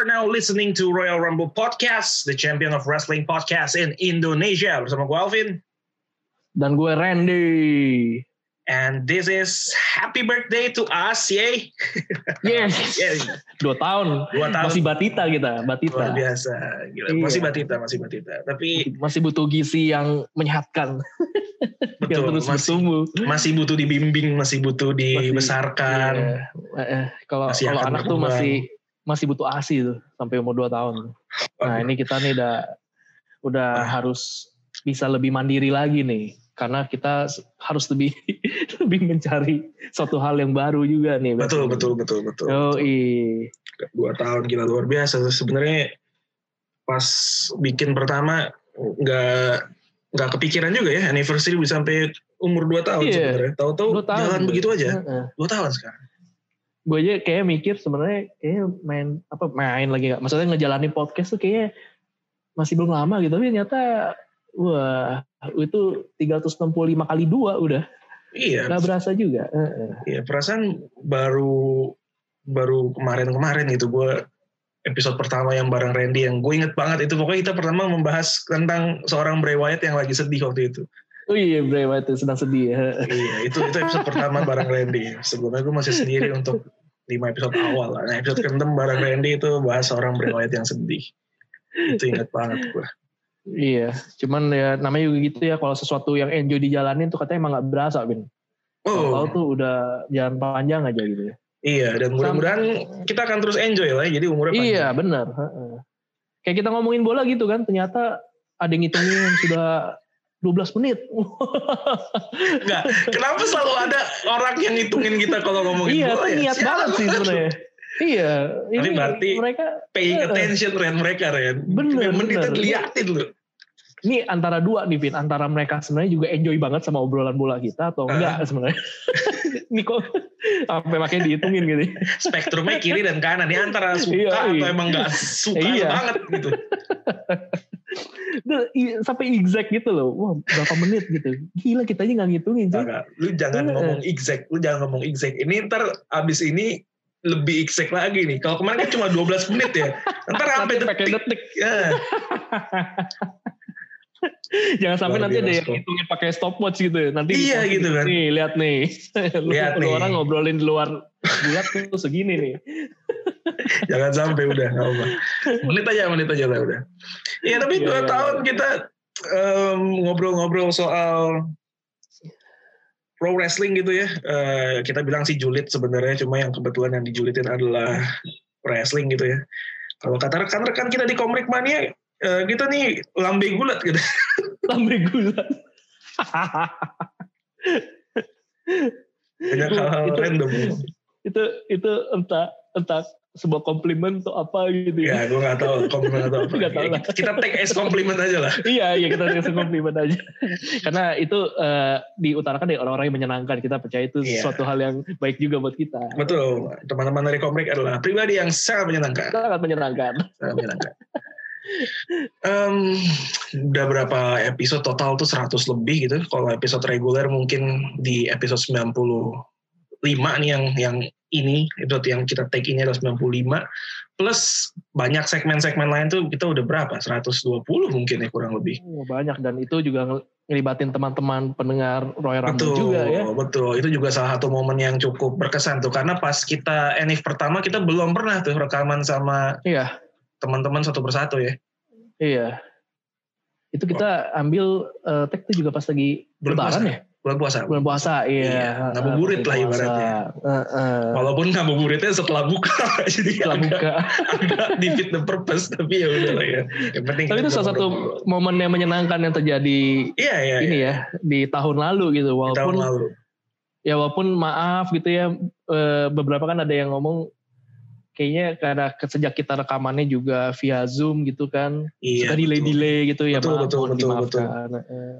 Are now listening to Royal Rumble Podcast, the champion of wrestling podcast in Indonesia. Bersama gue Alvin. Dan gue Randy. And this is happy birthday to us, yay. Yes. Yeah. Dua tahun. Dua tahun. Masih batita kita, batita. Luar biasa. Gila. Iya. Masih batita, masih batita. Tapi Masih butuh gizi yang menyehatkan. yang betul, terus masih, bertumbuh. masih butuh dibimbing, masih butuh dibesarkan. Iya. Eh, eh, Kalau Masih kalau anak tuh masih masih butuh ASI tuh sampai umur 2 tahun. Nah, ini kita nih udah udah Ah. harus bisa lebih mandiri lagi nih. Karena kita harus lebih lebih mencari suatu hal yang baru juga nih. Betul, betul, betul, betul. Oh, dua tahun gila luar biasa sebenarnya pas bikin pertama nggak nggak kepikiran juga ya anniversary bisa sampai umur dua tahun Iya. sebenarnya tahu-tahu jalan begitu aja dua tahun sekarang gue aja kayak mikir sebenarnya kayak main apa main lagi nggak? Maksudnya ngejalanin podcast tuh kayaknya masih belum lama gitu. Tapi ternyata wah itu 365 kali dua udah. Iya. Nggak berasa juga. Iya perasaan baru baru kemarin-kemarin gitu gue episode pertama yang bareng Randy yang gue inget banget. Itu pokoknya kita pertama membahas tentang seorang Bray Wyatt yang lagi sedih waktu itu. Oh iya Bray Wyatt sedang sedih Heeh. iya itu itu episode pertama bareng Randy. Sebelumnya gue masih sendiri untuk lima episode awal lah. Nah episode keenam bareng Randy itu bahas seorang Bray Wyatt yang sedih. Itu ingat banget gue. iya cuman ya namanya juga gitu ya kalau sesuatu yang enjoy dijalanin tuh katanya emang nggak berasa bin Oh Tahu tuh udah jalan panjang aja gitu ya iya dan mudah-mudahan kita akan terus enjoy lah. Jadi umurnya panjang. Iya benar. Kayak kita ngomongin bola gitu kan, ternyata ada yang ngitungin sudah 12 menit. Enggak, kenapa selalu ada orang yang ngitungin kita kalau ngomongin iya, bola ya? niat Siapa banget sih sebenarnya. Iya, Tapi ini berarti mereka Paying attention Ren mereka Ren. Bener, Menitnya bener. diliatin lu. ini antara dua nih, Vin. Antara mereka sebenarnya juga enjoy banget sama obrolan bola kita atau enggak sebenarnya. ini kok sampai makanya dihitungin gitu. Spektrumnya kiri dan kanan. Ini antara suka Iya, atau iya. emang gak suka Iya. banget gitu. Sampai exact gitu loh. Wah, berapa menit gitu. Gila kita aja nggak ngitungin. Enggak, lu jangan Iya. ngomong exact, lu jangan ngomong exact. Ini ntar abis ini lebih exact lagi nih. Kalau kemarin kan cuma 12 menit ya. Ntar sampai detik. detik. Ya. Jangan sampai Luar nanti ada yang biasa. ngitungin pakai stopwatch gitu. Nanti Iya, gitu kan. Nih lihat nih. Lihat nih. orang ngobrolin di luar bulat tuh segini nih. Jangan sampai udah nggak apa. Menit aja, menit aja lah udah. Iya tapi Iya, dua iya, tahun iya. kita ngobrol-ngobrol soal pro wrestling gitu ya. Eh, kita bilang sih julid sebenarnya, cuma yang kebetulan yang dijulitin adalah wrestling gitu ya. Kalau kata rekan-rekan kita di Komrik Mania, eh, kita nih lambe gulat gitu. Sampai gula. Banyak hal-hal Itu- random. itu itu entah entah sebuah komplimen atau apa gitu Ya, ya. gue nggak tahu komplimen atau apa. Nggak tahu lah. Kita take as komplimen aja lah. iya iya kita kasih komplimen aja. Karena itu eh, diutarakan dari orang-orang yang menyenangkan. Kita percaya itu Iya. suatu hal yang baik juga buat kita. Betul, teman-teman dari Komrik adalah pribadi yang sangat menyenangkan. Sangat menyenangkan. Sangat menyenangkan. Em, udah berapa episode total tuh 100 lebih gitu. Kalau episode reguler mungkin di episode 95 nih yang yang ini. Episode yang kita take ini adalah 95 plus banyak segmen-segmen lain tuh kita udah berapa? 120 mungkin ya kurang lebih. Oh, banyak. Dan itu juga ngel- ngelibatin teman-teman pendengar Royal Rumble betul juga ya. betul. Itu juga salah satu momen yang cukup berkesan tuh. Karena pas kita enif pertama kita belum pernah tuh rekaman sama Iya, teman-teman satu persatu ya iya. Itu kita ambil eh, tag tuh juga pas lagi Bulan lebaran puasa. ya? bulan puasa Bulan puasa, iya. Iya, ngabuburit lah ibaratnya. Heeh. Walaupun ngabuburitnya setelah buka, jadi Setelah agak, buka. agak defeat the purpose, tapi ya udah lah ya. Yang penting Tapi itu salah satu momen yang menyenangkan yang terjadi Iya iya. ini iya. ya di tahun lalu gitu. Di tahun Walaupun lalu. ya walaupun maaf gitu ya eh, beberapa kan ada yang ngomong kayaknya karena sejak kita rekamannya juga via Zoom gitu kan Iya. suka betul. delay-delay gitu ya Betul, maaf, betul, betul. Eh,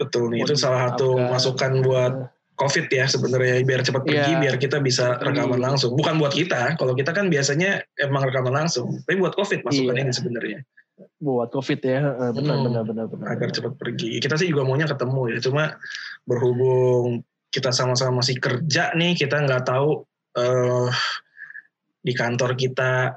Betul nih. Itu salah satu masukan buat COVID ya sebenarnya biar cepat pergi, Iya. biar kita bisa rekaman Iya. langsung. Bukan buat kita. Kalau kita kan biasanya emang rekaman langsung. Tapi buat COVID masukan Iya. ini sebenarnya buat covid ya eh, benar Hmm. benar benar benar agar cepat pergi. Kita sih juga maunya ketemu ya. Cuma berhubung kita sama-sama masih kerja nih, kita nggak tahu eh di kantor kita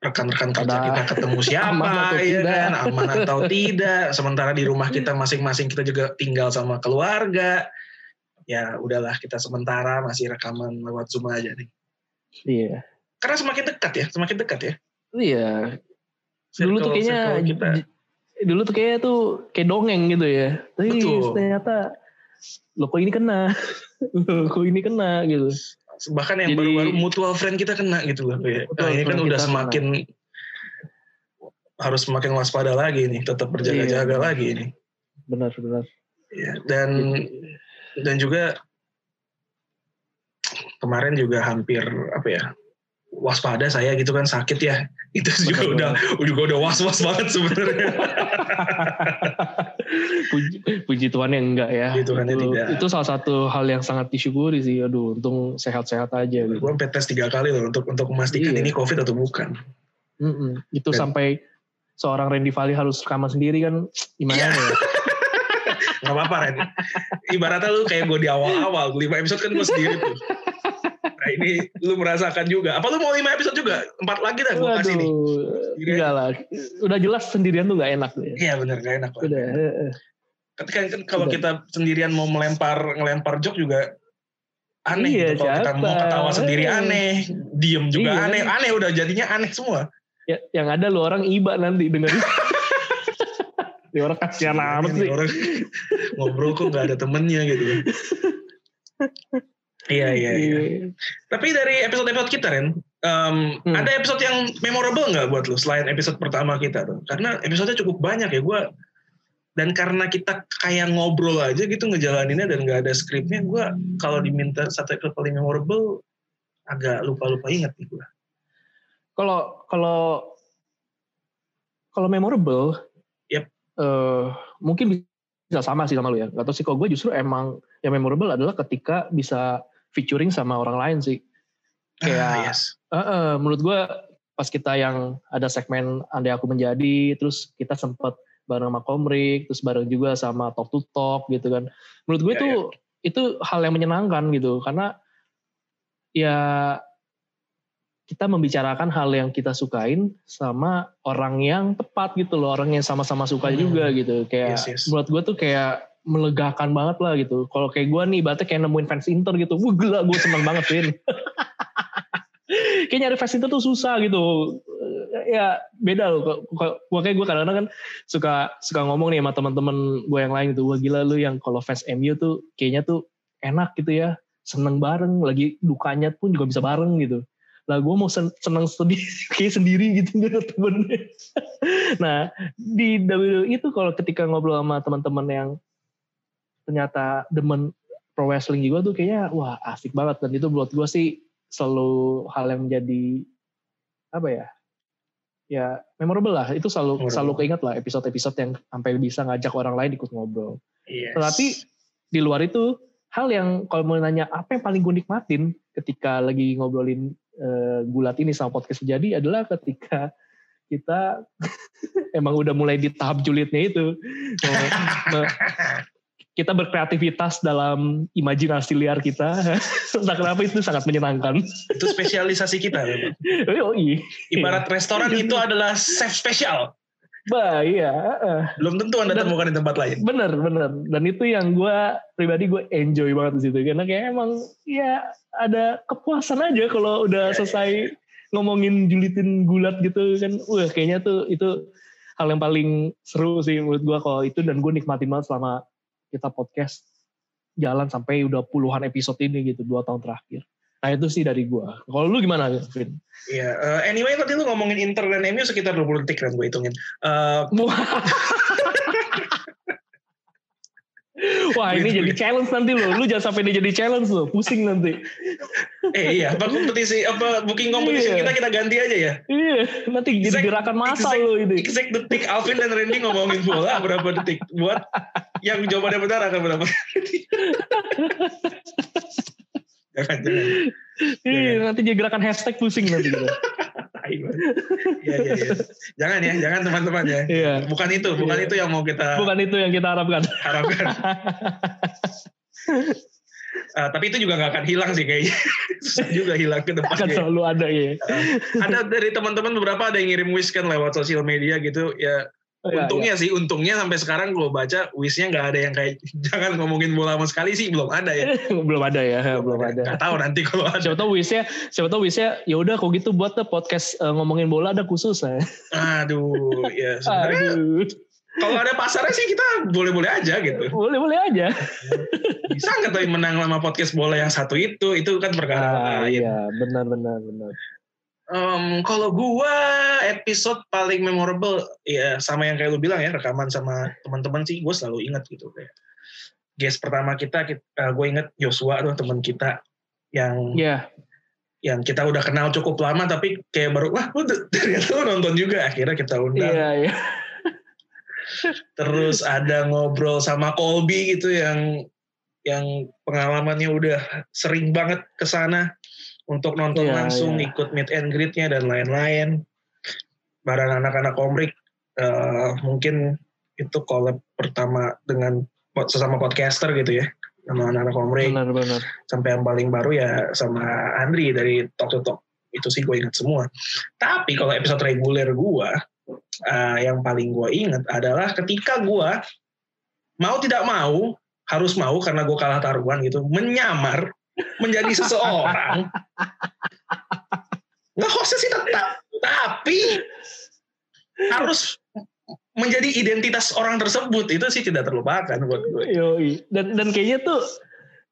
rekan-rekan kerja Ada kita ketemu siapa aman atau ya tidak. kan aman atau tidak sementara di rumah kita masing-masing kita juga tinggal sama keluarga ya udahlah kita sementara masih rekaman lewat zoom aja nih Iya. karena semakin dekat ya semakin dekat ya Iya. Dulu tuh kayaknya kita dulu tuh kayaknya tuh kayak dongeng gitu ya. Tapi Betul. ternyata lo kok ini kena. lo kok ini kena gitu. Bahkan yang baru-baru mutual friend kita kena gitu loh ya. Nah, ini kan udah semakin harus semakin waspada lagi nih tetap berjaga-jaga Iya. lagi ini Benar benar. Ya, dan dan juga kemarin juga hampir apa ya waspada saya gitu kan sakit ya itu juga Benar, udah juga udah was was banget sebenarnya puji, puji Tuhan yang enggak ya. Puji Tuhan itu, tidak. itu salah satu hal yang sangat disyukuri sih. Aduh, untung sehat-sehat aja gitu. gue sampai tes tiga kali loh untuk untuk memastikan Iya. ini covid atau bukan Mm-mm. Itu Dan- sampai seorang Randy Valley harus rekaman sendiri kan gimana Iya. ya? nggak apa-apa Ren ibaratnya lu kayak gue di awal-awal lima episode kan gue sendiri tuh nah ini lu merasakan juga apa lu mau lima episode juga empat lagi dah gue kasih nih enggak lah. Udah jelas sendirian tuh gak enak tuh ya. iya bener gak enak Pak. Udah. eh, eh. Ketika kan kalau Udah. kita sendirian mau melempar ngelempar joke juga aneh Iya, gitu. Kalau kita mau ketawa sendiri Eh. aneh, diem juga Iya, aneh, aneh udah jadinya aneh semua. Ya, yang ada lu orang iba nanti dengerin. Orang kasihan amat sih. Orang ngobrol kok nggak ada temennya gitu. Iya iya iya. Tapi dari episode-episode kita Ren, em, Hmm. ada episode yang memorable nggak buat lu selain episode pertama kita tuh? Karena episodenya cukup banyak ya gue. Dan karena kita kayak ngobrol aja gitu ngejalaninnya dan nggak ada skripnya, gue kalau diminta satu episode paling memorable agak lupa-lupa inget nih gue. Kalau kalau kalau memorable, Yep. eh, mungkin bisa sama sih sama lu ya. Gak tau sih kalau gue justru emang yang memorable adalah ketika bisa featuring sama orang lain sih. Kayak Ah, yes. Eh, eh, menurut gue pas kita yang ada segmen andai aku menjadi, terus kita sempet bareng sama Komrik, terus bareng juga sama Talk to Talk gitu kan. Menurut gue Ya, itu itu hal yang menyenangkan gitu karena ya kita membicarakan hal yang kita sukain sama orang yang tepat gitu loh, orang yang sama-sama suka Hmm. juga gitu. Kayak Yes, yes. menurut gue tuh kayak melegakan banget lah gitu. Kalau kayak gue nih, berarti kayak nemuin fans Inter gitu. Wah gila, gue seneng banget Vin. kayak nyari fans Inter tuh susah gitu. Eh, Ya beda loh. Gue kayak gue kadang-kadang kan suka suka ngomong nih sama teman-teman gue yang lain gitu. Wah gila lu yang kalau fans MU tuh kayaknya tuh enak gitu ya. Seneng bareng, lagi dukanya pun juga bisa bareng gitu. Lah gue mau sen- seneng sedih kayak sendiri gitu gak ada temennya. nah di WWE itu kalau ketika ngobrol sama teman-teman yang ternyata demen pro wrestling juga tuh kayaknya wah asik banget dan itu buat gue sih selalu hal yang menjadi apa ya ya memorable lah itu selalu Memorable. selalu keinget lah episode-episode yang sampai bisa ngajak orang lain ikut ngobrol Yes. Tetapi di luar itu hal yang kalau mau nanya apa yang paling gue nikmatin ketika lagi ngobrolin eh, gulat ini sama podcast jadi adalah ketika kita emang udah mulai di tahap julidnya itu kita berkreativitas dalam imajinasi liar kita entah kenapa itu sangat menyenangkan itu spesialisasi kita. Oh iya Ibarat restoran itu adalah chef spesial. bah iya. Belum tentu anda Dan- temukan di tempat lain. bener bener dan itu yang gue pribadi gue enjoy banget di situ karena kayak emang ya ada kepuasan aja kalau udah Ya, selesai ngomongin julitin gulat gitu kan wah kayaknya tuh itu hal yang paling seru sih menurut gue kalau itu dan gue nikmatin banget selama kita podcast jalan sampai udah puluhan episode ini gitu dua tahun terakhir nah itu sih dari gue kalau lu gimana Vin? Iya. eh, anyway tadi lu ngomongin Inter dan MU sekitar 20 detik kan gue hitungin. Eh, Wah ini jadi challenge nanti lo, lu jangan sampai dia jadi challenge lo, pusing nanti. eh iya, apa kompetisi apa booking competition Iya. kita kita ganti aja ya. Iya, nanti jadi Exact- gerakan massa exact- lo ini. Exact detik Alvin dan Randy ngomongin bola berapa detik buat yang jawabannya benar akan berapa detik. jangan jangan. Iya, nanti jadi gerakan hashtag pusing nanti. Iya iya iya. Jangan ya, jangan teman-teman ya. Iya, Bukan itu, bukan Iya. itu yang mau kita bukan itu yang kita harapkan. harapkan. Uh, tapi itu juga nggak akan hilang sih kayaknya. Susah juga hilang ke depannya. Akan selalu ada ya. Uh, ada dari teman-teman beberapa ada yang ngirim wish kan lewat sosial media gitu. Ya untungnya sih, untungnya sampai sekarang gue baca wishnya nggak ada yang kayak jangan ngomongin bola sama sekali sih belum ada ya. belum ada ya, belum, ada. Gak tahu nanti kalau ada. Siapa tahu wishnya, siapa tahu wishnya ya udah kok gitu buat podcast uh, ngomongin bola ada khusus ya. Aduh, ya sebenarnya kalau ada pasarnya sih kita boleh-boleh aja gitu. Boleh-boleh aja. Bisa nggak tuh menang sama podcast bola yang satu itu? Itu kan perkara Ah, lain. iya, benar benar benar. Um, kalau gua episode paling memorable ya sama yang kayak lu bilang ya rekaman sama teman-teman sih gue selalu ingat gitu kayak guest pertama kita, kita gue inget Joshua tuh teman kita yang Iya, yang kita udah kenal cukup lama tapi kayak baru wah lu ternyata lu nonton juga. Akhirnya kita undang. Iya, iya. terus ada ngobrol sama Colby gitu yang yang pengalamannya udah sering banget ke sana untuk nonton Iya, langsung iya. ikut meet and greet-nya dan lain-lain. Bareng anak-anak komrik eh, mungkin itu collab pertama dengan sesama podcaster gitu ya. Sama anak-anak komrik Benar benar. sampai yang paling baru ya sama Andri dari Talk to Talk. Itu sih gue ingat semua. Tapi kalau episode reguler gue uh, yang paling gue ingat adalah ketika gue mau tidak mau harus mau karena gue kalah taruhan gitu menyamar menjadi seseorang nggak hostnya sih tetap tapi harus menjadi identitas orang tersebut itu sih tidak terlupakan buat gue Yoi. Dan dan kayaknya tuh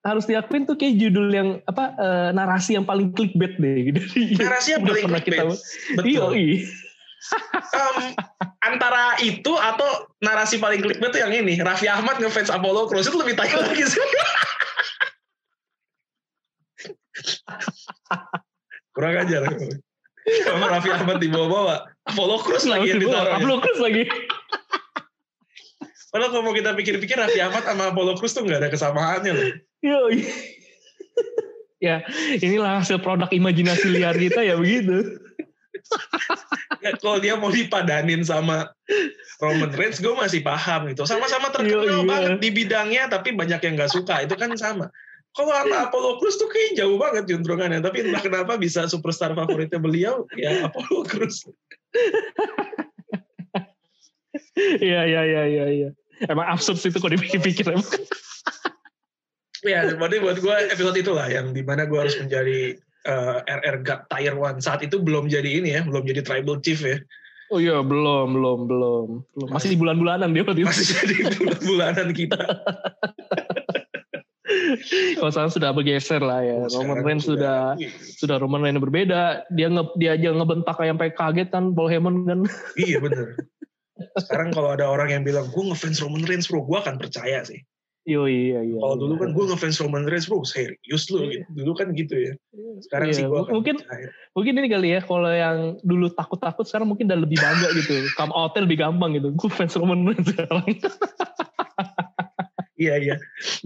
harus diakuin tuh kayak judul yang apa eh, narasi yang paling clickbait deh gitu. narasi yang paling pernah kita clickbait. betul Yoi. Em, antara itu atau narasi paling clickbait tuh yang ini Raffi Ahmad ngefans Apollo Crews itu lebih tai lagi sih kurang ajar sama Raffi Ahmad dibawa-bawa Apollo Crews lagi yang ditaruh Upload terus lagi. padahal kalau mau kita pikir-pikir Raffi Ahmad sama Apollo Crews tuh nggak ada kesamaannya loh Yoi. ya, inilah hasil produk imajinasi liar kita ya begitu. Ya, kalau dia mau dipadanin sama Roman Reigns gue masih paham gitu sama-sama terkenal Iya, iya. banget di bidangnya tapi banyak yang nggak suka itu kan sama kalau sama Apollo Crews tuh kayak jauh banget juntrungannya tapi entah kenapa bisa superstar favoritnya beliau ya Apollo Crews Iya iya iya iya iya. Emang absurd sih itu kalau dipikir-pikir emang. ya berarti buat gue episode itulah yang di mana gue harus menjadi eh, RR God Tier One saat itu belum jadi ini ya belum jadi tribal chief ya Oh iya belum belum belum. belum. Masih di bulan-bulanan dia masih jadi bulan-bulanan kita Kalau sekarang sudah bergeser lah ya. Roman Reigns sudah sudah Roman Reigns berbeda. Dia nge, dia aja ngebentak kayak sampai kaget kan Paul Heyman kan. Iya bener. Sekarang kalau ada orang yang bilang gue ngefans Roman Reigns bro, gue akan percaya sih. Yo iya iya. Kalau iya. dulu kan gue ngefans Roman Reigns bro, serius lu gitu. Dulu kan gitu ya. Sekarang Iya, sih gue mungkin percaya. mungkin ini kali ya kalau yang dulu takut-takut sekarang mungkin udah lebih bangga gitu. Come outnya lebih gampang gitu. Gue fans Roman Reigns sekarang. Iya iya.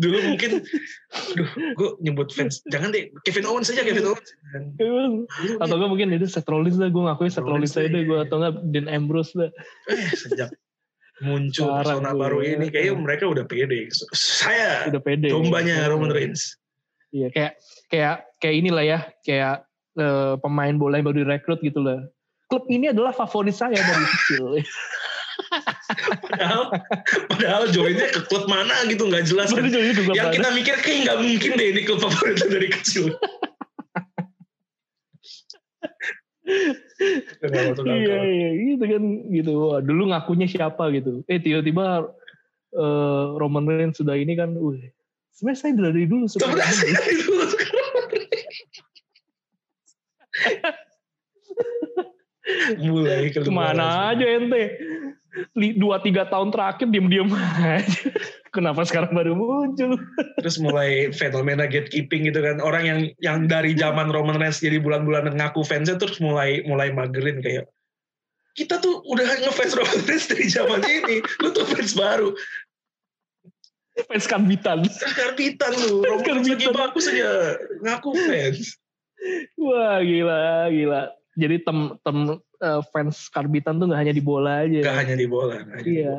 Dulu mungkin, aduh, gue nyebut fans. Jangan deh, Kevin Owens saja Kevin Owens. Dulu Atau gue mungkin itu Seth Rollins lah. Gue ngakuin Seth Rollins aja deh. Gue iya. atau nggak Dean Ambrose lah. eh sejak muncul Sekarang persona tuh, baru ya. ini, kayaknya mereka udah pede. Saya Udah pede. dombanya Iya. Roman Reigns. Iya kayak kayak kayak inilah ya. Kayak eh, pemain bola yang baru direkrut gitu lah. Klub ini adalah favorit saya dari kecil. Padahal, padahal joinnya ke klub mana gitu nggak jelas. Kan. Yang mana. kita mikir kayak nggak mungkin deh ini klub favorit dari kecil. iya iya gitu kan gitu Wah, dulu ngakunya siapa gitu eh tiba-tiba eh, Roman Reigns sudah ini kan uh sebenarnya saya dari dulu suka Sebenarnya Reigns. sih itu mulai ke mana aja ente dua tiga tahun terakhir diem-diem aja kenapa sekarang baru muncul Terus mulai fenomena gatekeeping gitu kan. Orang yang yang dari zaman Roman Reigns jadi bulan-bulan ngaku fansnya terus mulai mulai magerin kayak kita tuh udah ngefans Roman Reigns dari zaman ini. Lu tuh fans baru. fans karbitan Karbitan lu. Roman Reigns lagi bagus aja ngaku fans. wah gila gila Jadi tem tem uh, fans karbitan tuh nggak hanya di bola aja. Gak hanya di bola. Iya.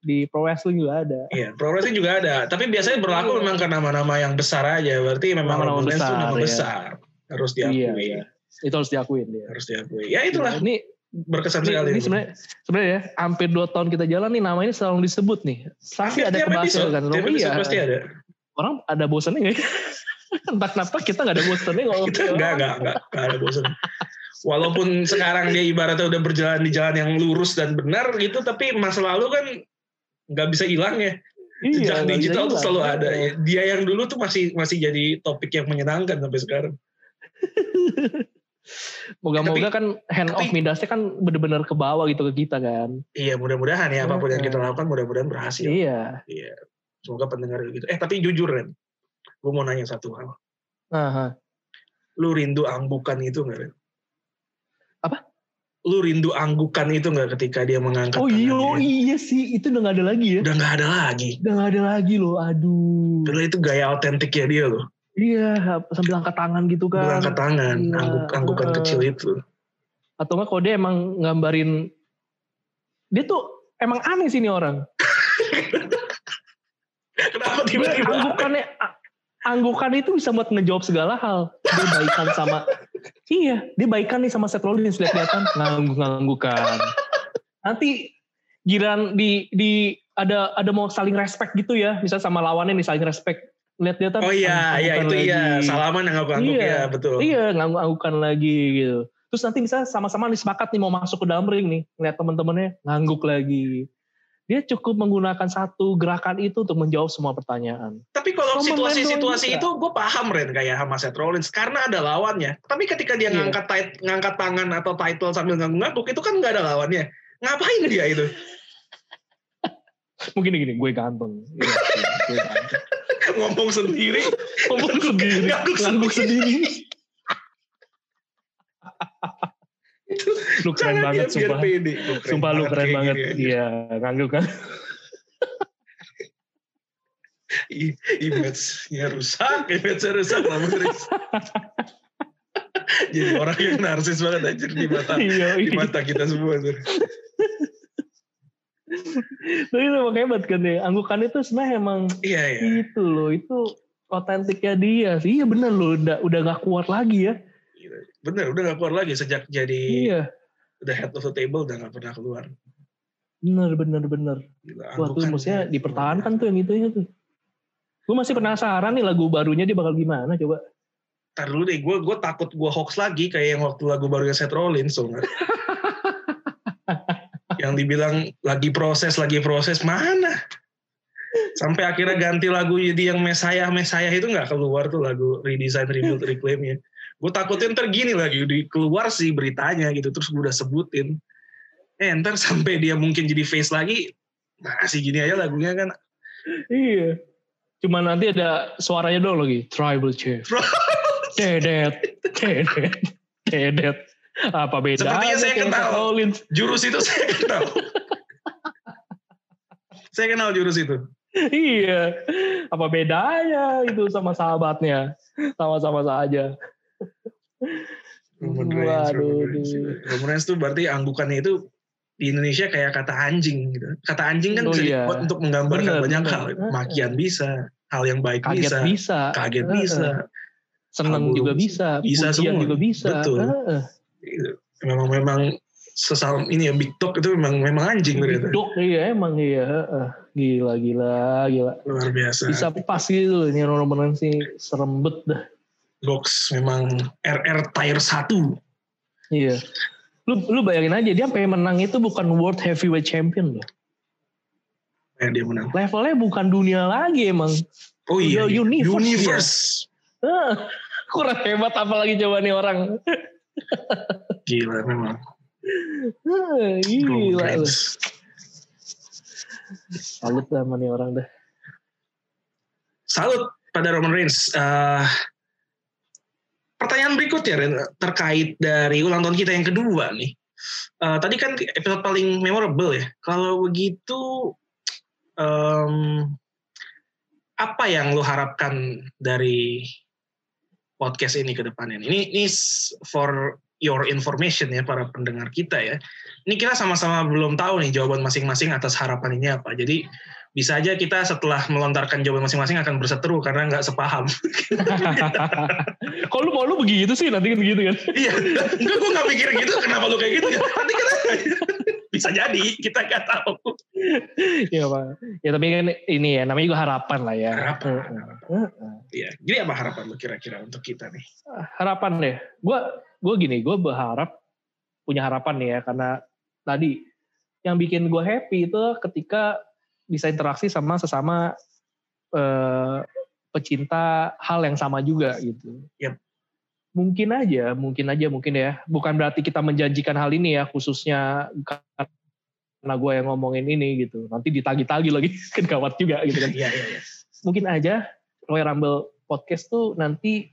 Di pro wrestling juga ada. Iya, pro wrestling juga ada. Tapi biasanya berlaku iya. memang ke nama-nama yang besar aja. Berarti memang nama, -nama besar, itu nama iya. besar. Harus diakui. Iya, iya. Itu harus diakuin. Ya. Harus diakui. Ya itulah. Nah, ini berkesan ini, sekali. Ini sebenarnya sebenarnya ya, hampir dua tahun kita jalan nih nama ini selalu disebut nih. Pasti ada kebahasan kan. Tiap iya. pasti ada. Orang ada bosannya nggak? Entah kenapa kita nggak ada bosannya kalau kita nggak nggak nggak ada bosan. Walaupun sekarang dia ibaratnya udah berjalan di jalan yang lurus dan benar gitu, tapi masa lalu kan nggak bisa hilang ya. Iya, Sejak digital tuh selalu ada. Dia yang dulu tuh masih masih jadi topik yang menyenangkan sampai sekarang. Moga-moga kan hand tapi, of Midasnya kan benar-benar ke bawah gitu ke kita kan. Iya, mudah-mudahan ya apa pun yang kita lakukan mudah-mudahan berhasil. Iya. Iya. Semoga pendengar gitu. Eh tapi jujur Ren, gue mau nanya satu hal. Aha. Lu rindu anggukan itu nggak Ren? Apa? Lu rindu anggukan itu nggak ketika dia mengangkat Oh iya, iya sih, itu udah nggak ada lagi ya? Udah nggak ada lagi. Udah nggak ada lagi loh, aduh. Karena itu gaya autentik ya dia loh. Iya, sambil angkat tangan gitu kan. Angkat tangan, iya. angguk, anggukan uh, kecil itu. Atau enggak kalau dia emang nggambarin, dia tuh emang aneh sih ini orang. Kenapa tiba-tiba? Anggukannya, anggukan itu bisa buat ngejawab segala hal. Dia baikan sama, iya, dia baikan nih sama Seth Rollins lihat-lihatan ngangguk-nganggukan. Nanti giran di di ada ada mau saling respect gitu ya, misalnya sama lawannya nih saling respect lihat dia oh iya iya itu lagi. iya salaman yang angguk-angguk iya, ya betul iya ngangguk-anggukan lagi gitu terus nanti bisa sama-sama sepakat nih mau masuk ke dalam ring nih lihat teman-temannya ngangguk lagi dia cukup menggunakan satu gerakan itu untuk menjawab semua pertanyaan. Tapi kalau situasi-situasi itu gue paham Ren kayak sama Seth Rollins karena ada lawannya. Tapi ketika dia yeah. ngangkat tait, ngangkat tangan atau title sambil ngangguk-ngangguk itu kan nggak ada lawannya. Ngapain dia itu? Mungkin gini, gue ganteng. Ya, gue ganteng ngomong sendiri ngomong sendiri ngangguk sendiri, lu keren banget sumpah pede. Lu keren sumpah lu keren banget iya ngangguk kan image-nya rusak image-nya rusak lama jadi orang yang narsis banget aja di mata iya, di iya. mata kita semua tapi itu emang hebat kan ya. Anggukan itu sebenarnya emang iya, iya. itu loh. Itu otentiknya dia sih. Iya bener loh. Udah, udah gak kuat lagi ya. Bener, udah gak kuat lagi. Sejak jadi iya. Udah head of the table udah gak pernah keluar. Bener, bener, bener. Gila, Wah tuh maksudnya dipertahankan tuh yang itu ya tuh. Gue masih penasaran nih lagu barunya dia bakal gimana coba. Ntar dulu deh, gue gue takut gue hoax lagi kayak yang waktu lagu barunya Seth Rollins, so yang dibilang lagi proses lagi proses mana sampai akhirnya ganti lagu jadi yang Mesaya Mesaya itu nggak keluar tuh lagu redesign rebuild reclaimnya gue takutin ntar gini lagi di keluar sih beritanya gitu terus gue udah sebutin eh ntar sampai dia mungkin jadi face lagi masih gini aja lagunya kan iya cuma nanti ada suaranya dong lagi tribal chief dedet dedet dedet apa beda? Sepertinya saya kenal. Jurus itu saya kenal. saya kenal jurus itu. iya. Apa bedanya itu sama sahabatnya? Sama-sama saja. Roman Reigns, Waduh. Roman Reigns tuh berarti anggukannya itu di Indonesia kayak kata anjing gitu. Kata anjing kan oh, bisa iya. dibuat untuk menggambarkan bener, banyak bener. hal. Makian bisa, hal yang baik kaget bisa, bisa, kaget bisa, seneng juga bisa, bisa semua. juga bisa. Betul. Uh memang memang sesal ini ya Big Dog itu memang memang anjing Big Dog iya emang iya gila gila gila luar biasa bisa pas gitu ini Roman sih serembet dah box memang RR Tire 1 iya lu lu bayangin aja dia sampai menang itu bukan World Heavyweight Champion loh eh, dia menang levelnya bukan dunia lagi emang oh iya, iya. universe, universe. Uh, kurang hebat apalagi coba nih orang Gila memang. Ah, gila lu. Salut sama nih orang dah. Salut pada Roman Reigns. Uh, pertanyaan berikutnya Ren, terkait dari ulang tahun kita yang kedua nih. Uh, tadi kan episode paling memorable ya. Kalau begitu, um, apa yang lo harapkan dari podcast ini ke depannya. Ini ini for your information ya para pendengar kita ya. Ini kita sama-sama belum tahu nih jawaban masing-masing atas harapan ini apa. Jadi bisa aja kita setelah melontarkan jawaban masing-masing akan berseteru karena nggak sepaham. Kalau lu mau lu begitu sih nanti kan begitu kan? Iya, enggak gue nggak mikir gitu. Kenapa lu kayak gitu ya? Nanti kita bisa jadi kita nggak tahu. Iya pak. Ya tapi kan ini ya namanya juga harapan lah ya. Harapan. Iya. Jadi apa harapan lu kira-kira untuk kita nih? Harapan deh. Gue gue gini, gue berharap punya harapan nih ya karena tadi yang bikin gue happy itu ketika bisa interaksi sama sesama eh, pecinta hal yang sama juga gitu. Yep. Mungkin aja, mungkin aja, mungkin ya. Bukan berarti kita menjanjikan hal ini ya, khususnya karena gue yang ngomongin ini gitu. Nanti ditagi-tagi lagi, kan gawat juga gitu kan. Iya, iya, iya. Mungkin aja Royal Rumble Podcast tuh nanti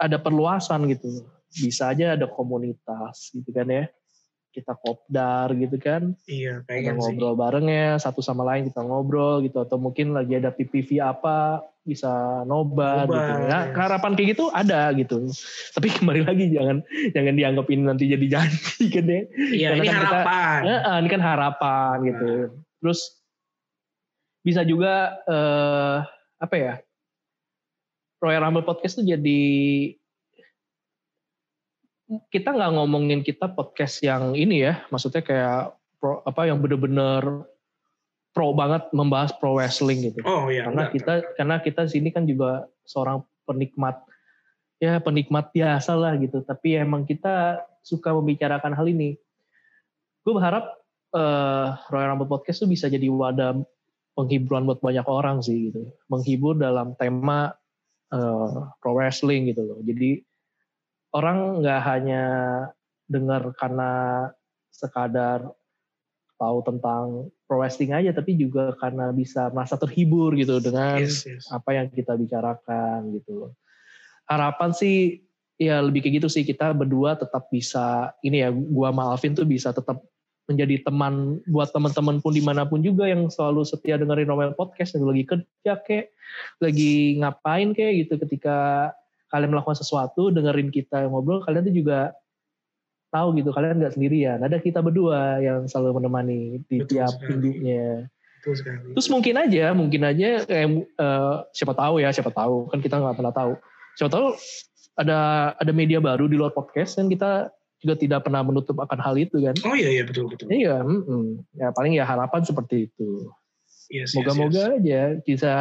ada perluasan gitu. Bisa aja ada komunitas gitu kan ya kita kopdar gitu kan. Iya, Kita pengen sih. ngobrol bareng ya, satu sama lain kita ngobrol gitu. Atau mungkin lagi ada PPV apa, bisa nobar, Nobar, gitu. Ya, yes. harapan kayak gitu ada gitu. Tapi kembali lagi jangan jangan dianggap ini nanti jadi janji kan ya. Iya, Karena ini kan kita- harapan. Ya, ini kan harapan gitu. Terus bisa juga eh, apa ya? Royal Rumble Podcast tuh jadi kita nggak ngomongin kita podcast yang ini ya, maksudnya kayak pro, apa yang bener-bener pro banget membahas pro wrestling gitu. Oh iya, karena enggak. kita karena kita sini kan juga seorang penikmat ya penikmat biasa lah gitu. Tapi emang kita suka membicarakan hal ini. Gue berharap eh, Royal Rumble Podcast tuh bisa jadi wadah penghiburan buat banyak orang sih gitu. Menghibur dalam tema eh, pro wrestling gitu loh. Jadi orang nggak hanya dengar karena sekadar tahu tentang pro wrestling aja, tapi juga karena bisa merasa terhibur gitu dengan Yes, yes. apa yang kita bicarakan gitu loh. Harapan sih ya lebih kayak gitu sih kita berdua tetap bisa ini ya gua sama Alvin tuh bisa tetap menjadi teman buat teman-teman pun di mana pun juga yang selalu setia dengerin Royal Podcast yang lagi kerja kek lagi ngapain kek gitu ketika kalian melakukan sesuatu dengerin kita ngobrol kalian tuh juga tahu gitu kalian nggak sendirian ada kita berdua yang selalu menemani di Betul tiap sekali. minggunya Betul sekali. Terus mungkin aja, mungkin aja kayak eh, siapa tahu ya, siapa tahu kan kita nggak pernah tahu. Siapa tahu ada ada media baru di luar podcast kan kita juga tidak pernah menutup akan hal itu kan. Oh iya, iya betul betul. Iya, mm-mm. ya paling ya harapan seperti itu. Yes, yes, Moga-moga yes. aja bisa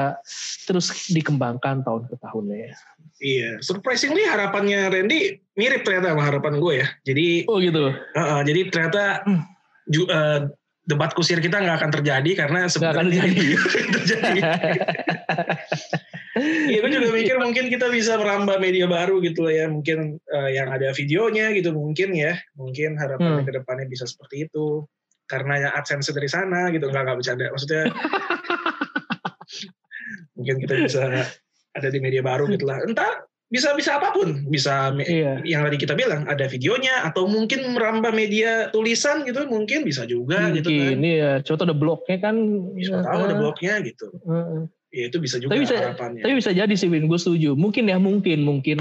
terus dikembangkan tahun ke tahunnya. Iya, surprisingly harapannya Randy mirip ternyata sama harapan gue ya. Jadi, Oh gitu. uh, jadi ternyata Hmm. ju- uh, debat kusir kita nggak akan terjadi karena Nggak akan sebenarnya terjadi. terjadi. Iya, gue juga mikir mungkin kita bisa merambah media baru gitu ya. Mungkin uh, yang ada videonya gitu mungkin ya. Mungkin harapannya Hmm. ke depannya bisa seperti itu. Karena ya AdSense dari sana gitu. Nggak, nggak bercanda. Maksudnya mungkin kita bisa ada di media baru gitu lah. Entah bisa bisa apa pun. Bisa Iya. yang tadi kita bilang ada videonya atau mungkin merambah media tulisan gitu mungkin bisa juga gitu kan. Mungkin ya, coba ada blognya kan. Siapa tahu ada blognya gitu. Heeh. Ya itu bisa juga Tapi bisa- harapannya. Tapi bisa jadi sih Win, gue setuju. Mungkin ya, mungkin, mungkin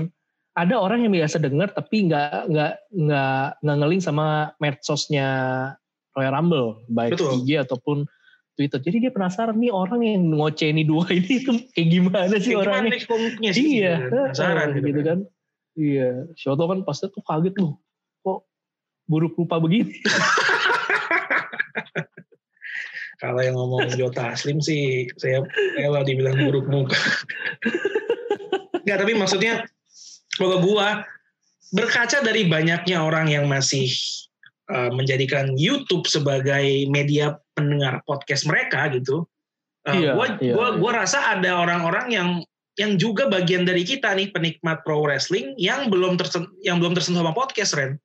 ada orang yang biasa dengar tapi nggak nggak nggak nggak ngeling sama medsosnya Royal Rumble, baik Betul. IG ataupun Twitter. Jadi dia penasaran nih orang yang ngoceh ini dua ini tuh kayak gimana sih Kayak gimana orangnya? next komiknya sih? Iya. Penasaran gitu, gitu kan. kan. Iya, tau kan pasti tuh kaget loh. Kok buruk rupa begini? Kalau yang ngomong Jota Slim sih saya rela dibilang buruk muka. Enggak, tapi maksudnya kalau gua berkaca dari banyaknya orang yang masih uh, menjadikan YouTube sebagai media pendengar podcast mereka gitu. uh, Iya, gua, iya, gua, iya. gua rasa ada orang-orang yang yang juga bagian dari kita nih penikmat pro wrestling yang belum tersen- yang belum tersentuh sama podcast Ren.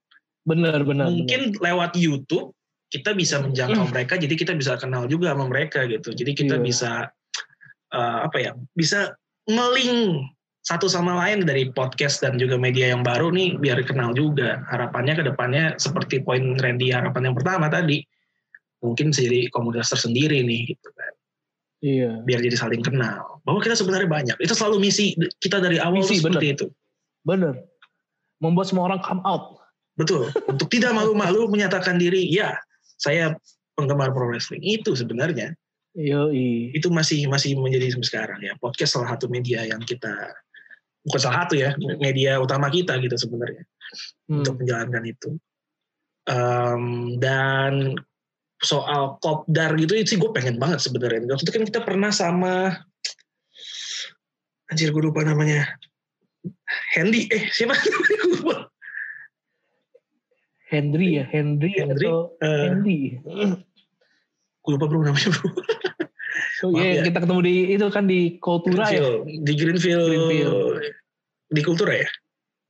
Bener, bener. mungkin lewat YouTube kita bisa menjangkau mereka jadi kita bisa kenal juga sama mereka gitu jadi kita Iya. bisa eh, apa ya bisa ngeling satu sama lain dari podcast dan juga media yang baru nih biar kenal juga harapannya ke depannya seperti poin Randy harapan yang pertama tadi mungkin bisa jadi komunitas tersendiri nih gitu kan Iya. biar jadi saling kenal bahwa kita sebenarnya banyak itu selalu misi kita dari awal Misi, seperti itu Bener. membuat semua orang come out. Betul. Untuk tidak malu-malu menyatakan diri, ya saya penggemar pro wrestling. Itu sebenarnya. Yoi. Itu masih masih menjadi sampai sekarang ya. Podcast salah satu media yang kita bukan salah satu ya, media utama kita gitu sebenarnya Hmm. untuk menjalankan itu. Um, dan soal kopdar gitu itu sih gue pengen banget sebenarnya. Waktu itu kan kita pernah sama anjir gue lupa namanya. Hendy eh siapa namanya gue lupa. Henry ya, Henry, Henry, atau Eh, Henry. gue lupa bro namanya bro. Oh maaf iya, ya. kita ketemu di itu kan di Kultura ya. Di Greenfield, Greenfield. di Kultura ya?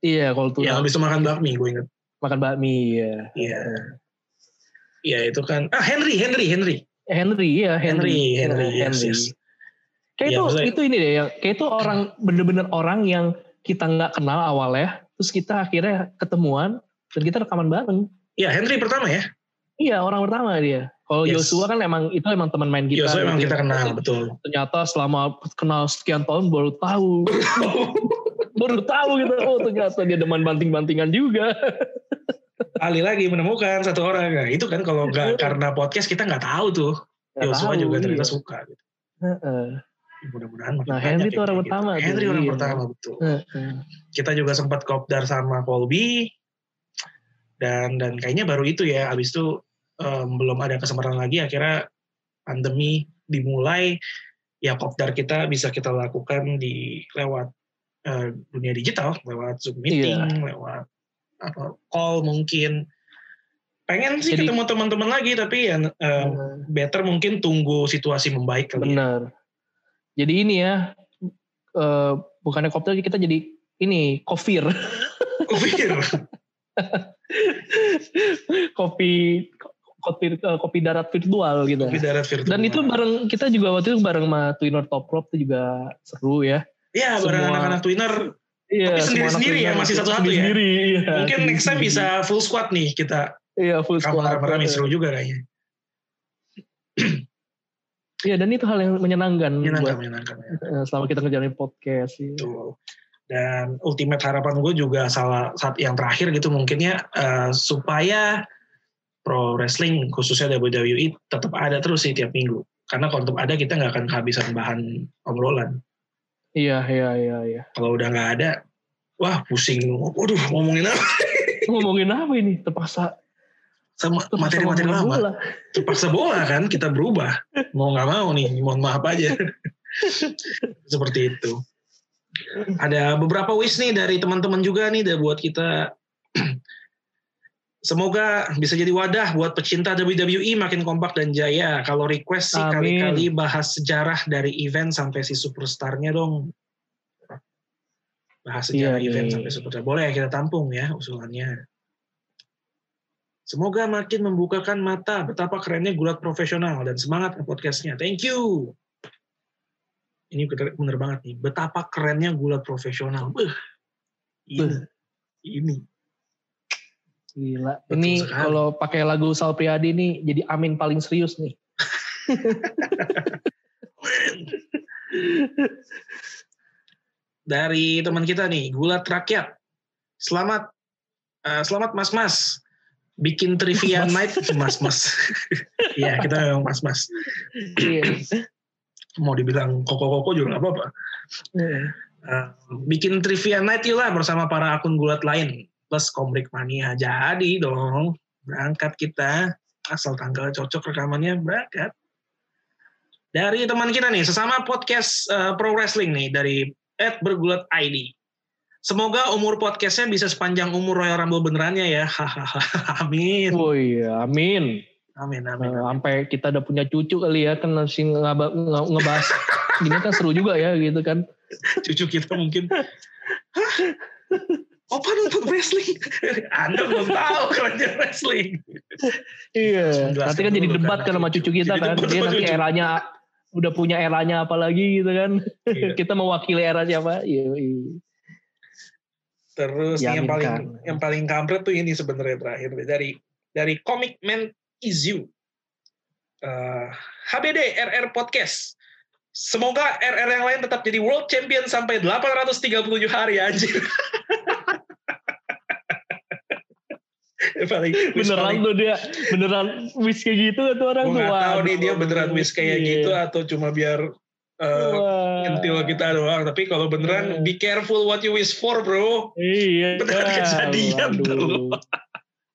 Iya, Kultura. Yang habis makan bakmi gue inget. Makan bakmi ya. Iya. Iya itu kan. Ah Henry, Henry, Henry. Henry ya, Henry, Henry. Henry, yes, yes. Kayak Iya, itu maksudnya- itu ini deh, yang kayak itu orang bener-bener orang yang kita nggak kenal awalnya, terus kita akhirnya ketemuan dan kita rekaman bareng. Iya Henry pertama ya. Iya, orang pertama dia. Kalau Yes. Joshua kan emang itu emang teman main kita. Yosua emang gitu kita ya. kenal betul. Ternyata selama kenal sekian tahun baru tahu, baru tahu gitu. Oh ternyata dia demen banting-bantingan juga. Ali lagi menemukan satu orang. Nah, itu kan kalau nggak karena podcast kita nggak tahu tuh. Yosua tahu, juga ternyata iya. suka. Gitu. Heeh. Mudah-mudahan makin Nah, Henry tuh orang kayak pertama tuh, Henry orang iya. pertama betul. Heeh. Kita juga sempat kopdar sama Colby. Dan dan kayaknya baru itu ya. Abis itu em, belum ada kesempatan lagi. Akhirnya pandemi dimulai. Ya kopdar kita bisa kita lakukan di lewat eh, dunia digital, lewat Zoom meeting, Iya. lewat apa call mungkin. Pengen sih Jadi- ketemu teman-teman lagi, tapi ya eh, better mungkin tunggu situasi membaik kali. ya. Benar. Jadi ini ya, eh, bukannya kopdar kita jadi ini kofir, Kufir. kopi kopi eh, kopi darat virtual gitu. Kopi darat virtual. Dan itu bareng kita juga waktu itu bareng sama Twinner Top Rope itu juga seru ya. Ya, bareng anak-anak Twinner. Iya, Tapi sendiri-sendiri ya, masih satu-satu ya? Sendiri, iya. Mungkin next time bisa full squad nih kita. Iya, full squad. rame seru juga kayaknya. Iya, dan itu hal yang menyenangkan, Menyenangkan, buat menyenangkan. ya. eh, selama kita ngejalanin podcast. Iya. Betul. Dan ultimate harapan gue juga salah saat yang terakhir gitu mungkinnya eh, supaya pro wrestling khususnya WWE tetap ada terus sih tiap minggu. Karena kalau tetap ada kita nggak akan kehabisan bahan obrolan. Iya, iya, iya, iya. Kalau udah nggak ada, wah pusing. Waduh ngomongin apa? Ngomongin apa ini? Terpaksa Sama materi-materi lama. bola. terpaksa bola kan kita berubah mau nggak mau nih mohon maaf aja seperti itu ada beberapa wish nih dari teman-teman juga nih dah buat kita semoga bisa jadi wadah buat pecinta WWE makin kompak dan jaya kalau request sih kali-kali bahas sejarah dari event sampai si superstarnya dong bahas sejarah Iya, iya, event iya. sampai superstar boleh kita tampung ya usulannya Semoga makin membukakan mata betapa kerennya gulat profesional dan semangat podcastnya. Thank you. Ini bener banget nih. Betapa kerennya gulat profesional. Beuh. Ini. Beuh. Ini. Gila. Betul ini sekali. kalau pakai lagu Sal Priadi nih jadi Amin paling serius nih. Dari teman kita nih, gulat rakyat. Selamat, eh, selamat mas-mas. Bikin trivia Mas. night, mas-mas. Iya, kita memang mas-mas. Iya. Mau dibilang koko-koko juga nggak apa-apa. Uh, bikin trivia night yuk lah bersama para akun gulat lain plus komrik mania jadi dong berangkat kita asal tanggal cocok rekamannya berangkat dari teman kita nih sesama podcast uh, pro wrestling nih dari Ed bergulat ID semoga umur podcastnya bisa sepanjang umur Royal Rumble benerannya ya amin Oh iya, amin. amin Eh, amin, amin. sampai kita udah punya cucu kali ya kan masih nge- ngebahas gini kan seru juga ya gitu kan. cucu kita mungkin? Opa nonton wrestling? Anda belum tahu keranjang wrestling. Iya. Nanti kan jadi debat kan, kan sama cucu kita kan. Dia nanti eranya udah punya eranya apa lagi gitu kan. Iya. kita mewakili era siapa? Iya. Terus nih yang paling Diaminkan. yang paling kampret tuh ini sebenarnya terakhir dari dari Comic Man Is You. Eh, HBD RR Podcast. Semoga RR yang lain tetap jadi world champion sampai 837 hari anjir. paling beneran tuh dia beneran wish kayak gitu tuh orang tuh. nggak tahu nih dia beneran wish kayak Iya. gitu atau cuma biar uh, kita doang tapi kalau beneran Iya. be careful what you wish for bro Iya. Beneran kejadian Waduh. tuh.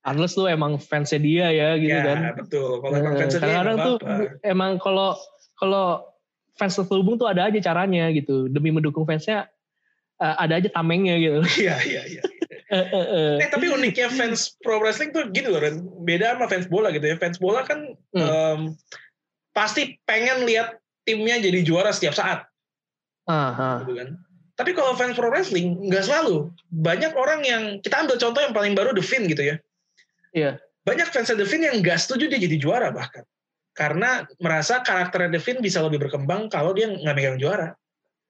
Unless lu emang fansnya dia ya gitu ya kan. betul kalau emang Eh, fans dia nggak tuh emang kalau kalau fans terhubung tuh ada aja caranya gitu demi mendukung fansnya eh, ada aja tamengnya gitu. iya iya iya Eh, eh, eh. Eh tapi uniknya fans pro wrestling tuh gitu loh, Ren. beda sama fans bola gitu ya. Fans bola kan Hmm. em, pasti pengen lihat timnya jadi juara setiap saat, Ah, ah. gitu kan. Tapi kalau fans pro wrestling nggak selalu. Banyak orang yang kita ambil contoh yang paling baru The Finn gitu ya. Iya. Banyak fans The Finn yang nggak setuju dia jadi juara bahkan. Karena merasa karakter The Finn bisa lebih berkembang kalau dia nggak megang juara.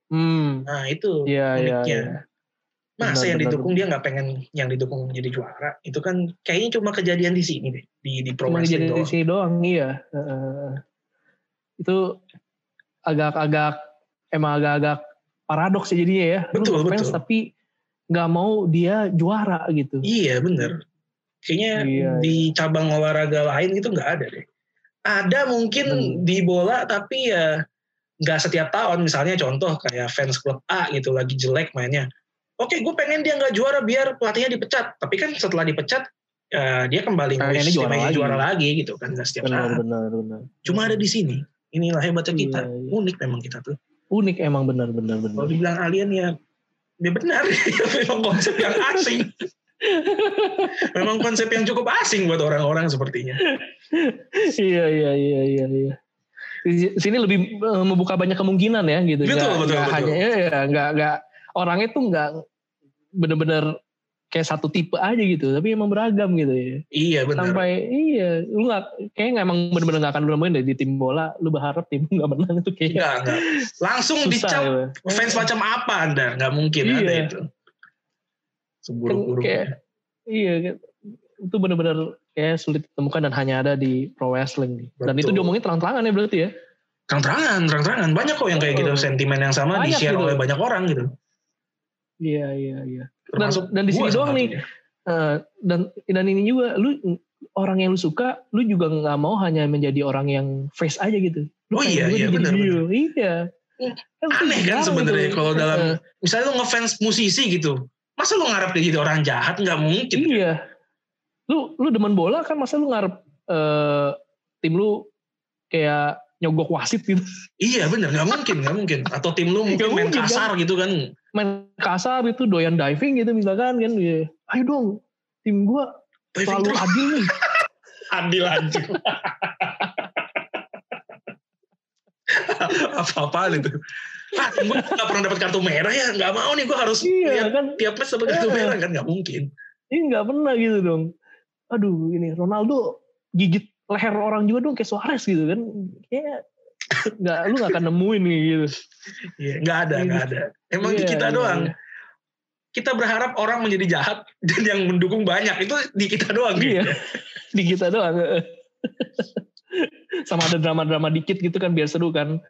Hmm. Nah itu Iya iya. uniknya. iya. Masa Benar, yang benar, didukung dia nggak pengen yang didukung jadi juara. Itu kan kayaknya cuma kejadian di sini deh. Di, di pro jadi di doang. sini doang iya. Eh. itu agak-agak emang agak-agak paradoks ya jadinya ya. Lu Betul, fans betul. tapi nggak mau dia juara gitu. Iya bener. Kayaknya Iya. di cabang olahraga lain itu nggak ada deh. Ada mungkin Hmm. di bola tapi ya nggak setiap tahun. Misalnya contoh kayak fans klub A gitu lagi jelek mainnya. Oke, gue pengen dia nggak juara biar pelatihnya dipecat. Tapi kan setelah dipecat ya dia kembali Pengennya nge-wish juara lagi. juara lagi gitu kan setiap Benar saat. benar benar. Cuma ada di sini. Inilah hebatnya kita. Iya, iya. Unik memang kita tuh. Unik emang benar benar benar. Kalau dibilang alien ya, ya benar. memang konsep yang asing. memang konsep yang cukup asing buat orang-orang sepertinya. iya iya iya iya iya. Di sini lebih eh, membuka banyak kemungkinan ya gitu. Betul, Nggak- betul, nggak betul. hanya ya, ya nggak nggak orangnya tuh nggak bener-bener kayak satu tipe aja gitu, tapi emang beragam gitu ya. Iya benar. Sampai iya, lu nggak kayak nggak emang bener-bener nggak akan nemuin deh di tim bola. Lu berharap tim nggak menang itu kayak Enggak, enggak. Langsung dicap ya. fans macam apa Anda? Nggak mungkin Iya. ada itu. Seburuk-buruk. iya itu bener-bener kayak sulit ditemukan dan hanya ada di pro wrestling nih. Dan itu Betul. diomongin terang-terangan ya berarti ya. Terang-terangan, terang-terangan. Banyak kok yang kayak gitu. Sentimen yang sama Banyak di-share gitu. oleh banyak orang gitu. Iya iya iya. Termasuk dan di sini doang nih. Eh, dan dan ini juga lu orang yang lu suka, lu juga nggak mau hanya menjadi orang yang face aja gitu. Lu Oh iya, iya, benar, hero. Iya. Hmm, Kan itu Aneh kan sebenarnya gitu. kalau dalam Eh, misalnya lu ngefans musisi gitu. Masa lu ngarep dia jadi orang jahat? Nggak mungkin. iya. Lu lu demen bola kan masa lu ngarep eh, tim lu kayak nyogok wasit gitu. Iya bener, nggak mungkin, nggak mungkin. Atau tim lu mungkin Nggak main mungkin, kasar gitu kan. Main kasar itu doyan diving gitu misalkan kan. Iya. Ayo dong tim gua Diving selalu adil nih. adil anjing. Apa-apaan itu? Ah, gue gak pernah dapat kartu merah ya, nggak mau nih gue harus Iya lihat kan. tiap match dapat kartu Iya. merah kan nggak mungkin. Ini nggak pernah gitu dong. Aduh ini Ronaldo gigit leher orang juga dong kayak Suarez gitu kan. Kayak nggak lu nggak akan nemuin nih gitu. Iya, nggak ada, nggak ada. Emang di Iya, kita iya, doang. iya. Kita berharap orang menjadi jahat dan yang mendukung banyak itu di kita doang. Iya. gitu. Di kita doang. Sama ada drama-drama dikit gitu kan biar seru kan.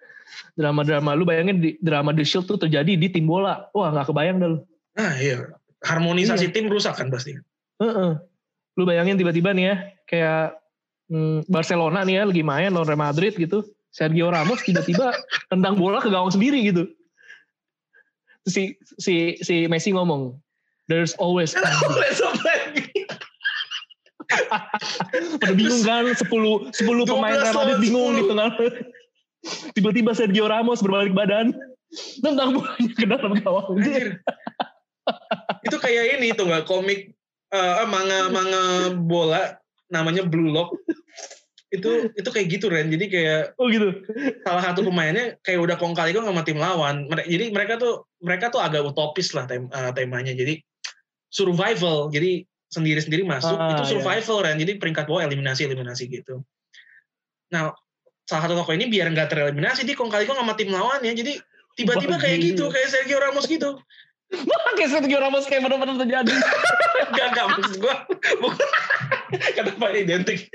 Drama-drama lu bayangin di drama The Shield tuh terjadi di tim bola. Wah nggak kebayang dah lu. Nah iya, harmonisasi tim rusak kan pasti. Heeh. Lu bayangin tiba-tiba nih ya kayak hmm, Barcelona nih ya lagi main lawan Real Madrid gitu. Sergio Ramos tiba-tiba tendang bola ke gawang sendiri gitu. Si si si Messi ngomong, "There's always Let's play. pada bingung kan 10 10 pemain 12 Real Madrid bingung 10. di tengah. Tiba-tiba Sergio Ramos berbalik badan tendang bolanya ke dalam gawang. Itu kayak ini tuh nggak komik eh manga manga bola namanya Blue Lock. Itu itu kayak gitu Ren. Jadi kayak Oh gitu. salah satu pemainnya kayak udah kong kali sama tim lawan. Jadi mereka tuh mereka tuh agak utopis lah tem- eh, temanya. Jadi survival. Jadi sendiri-sendiri masuk Ah, itu iya. survival Ren. Jadi peringkat bawah eliminasi eliminasi gitu. Nah salah satu tokoh ini biar nggak tereliminasi dia kong kali sama tim lawannya. Jadi tiba-tiba kayak gitu kayak Sergio Ramos gitu. Kayak Sergio Ramos kayak benar-benar terjadi. Enggak, enggak maksud gue bukan kenapa identik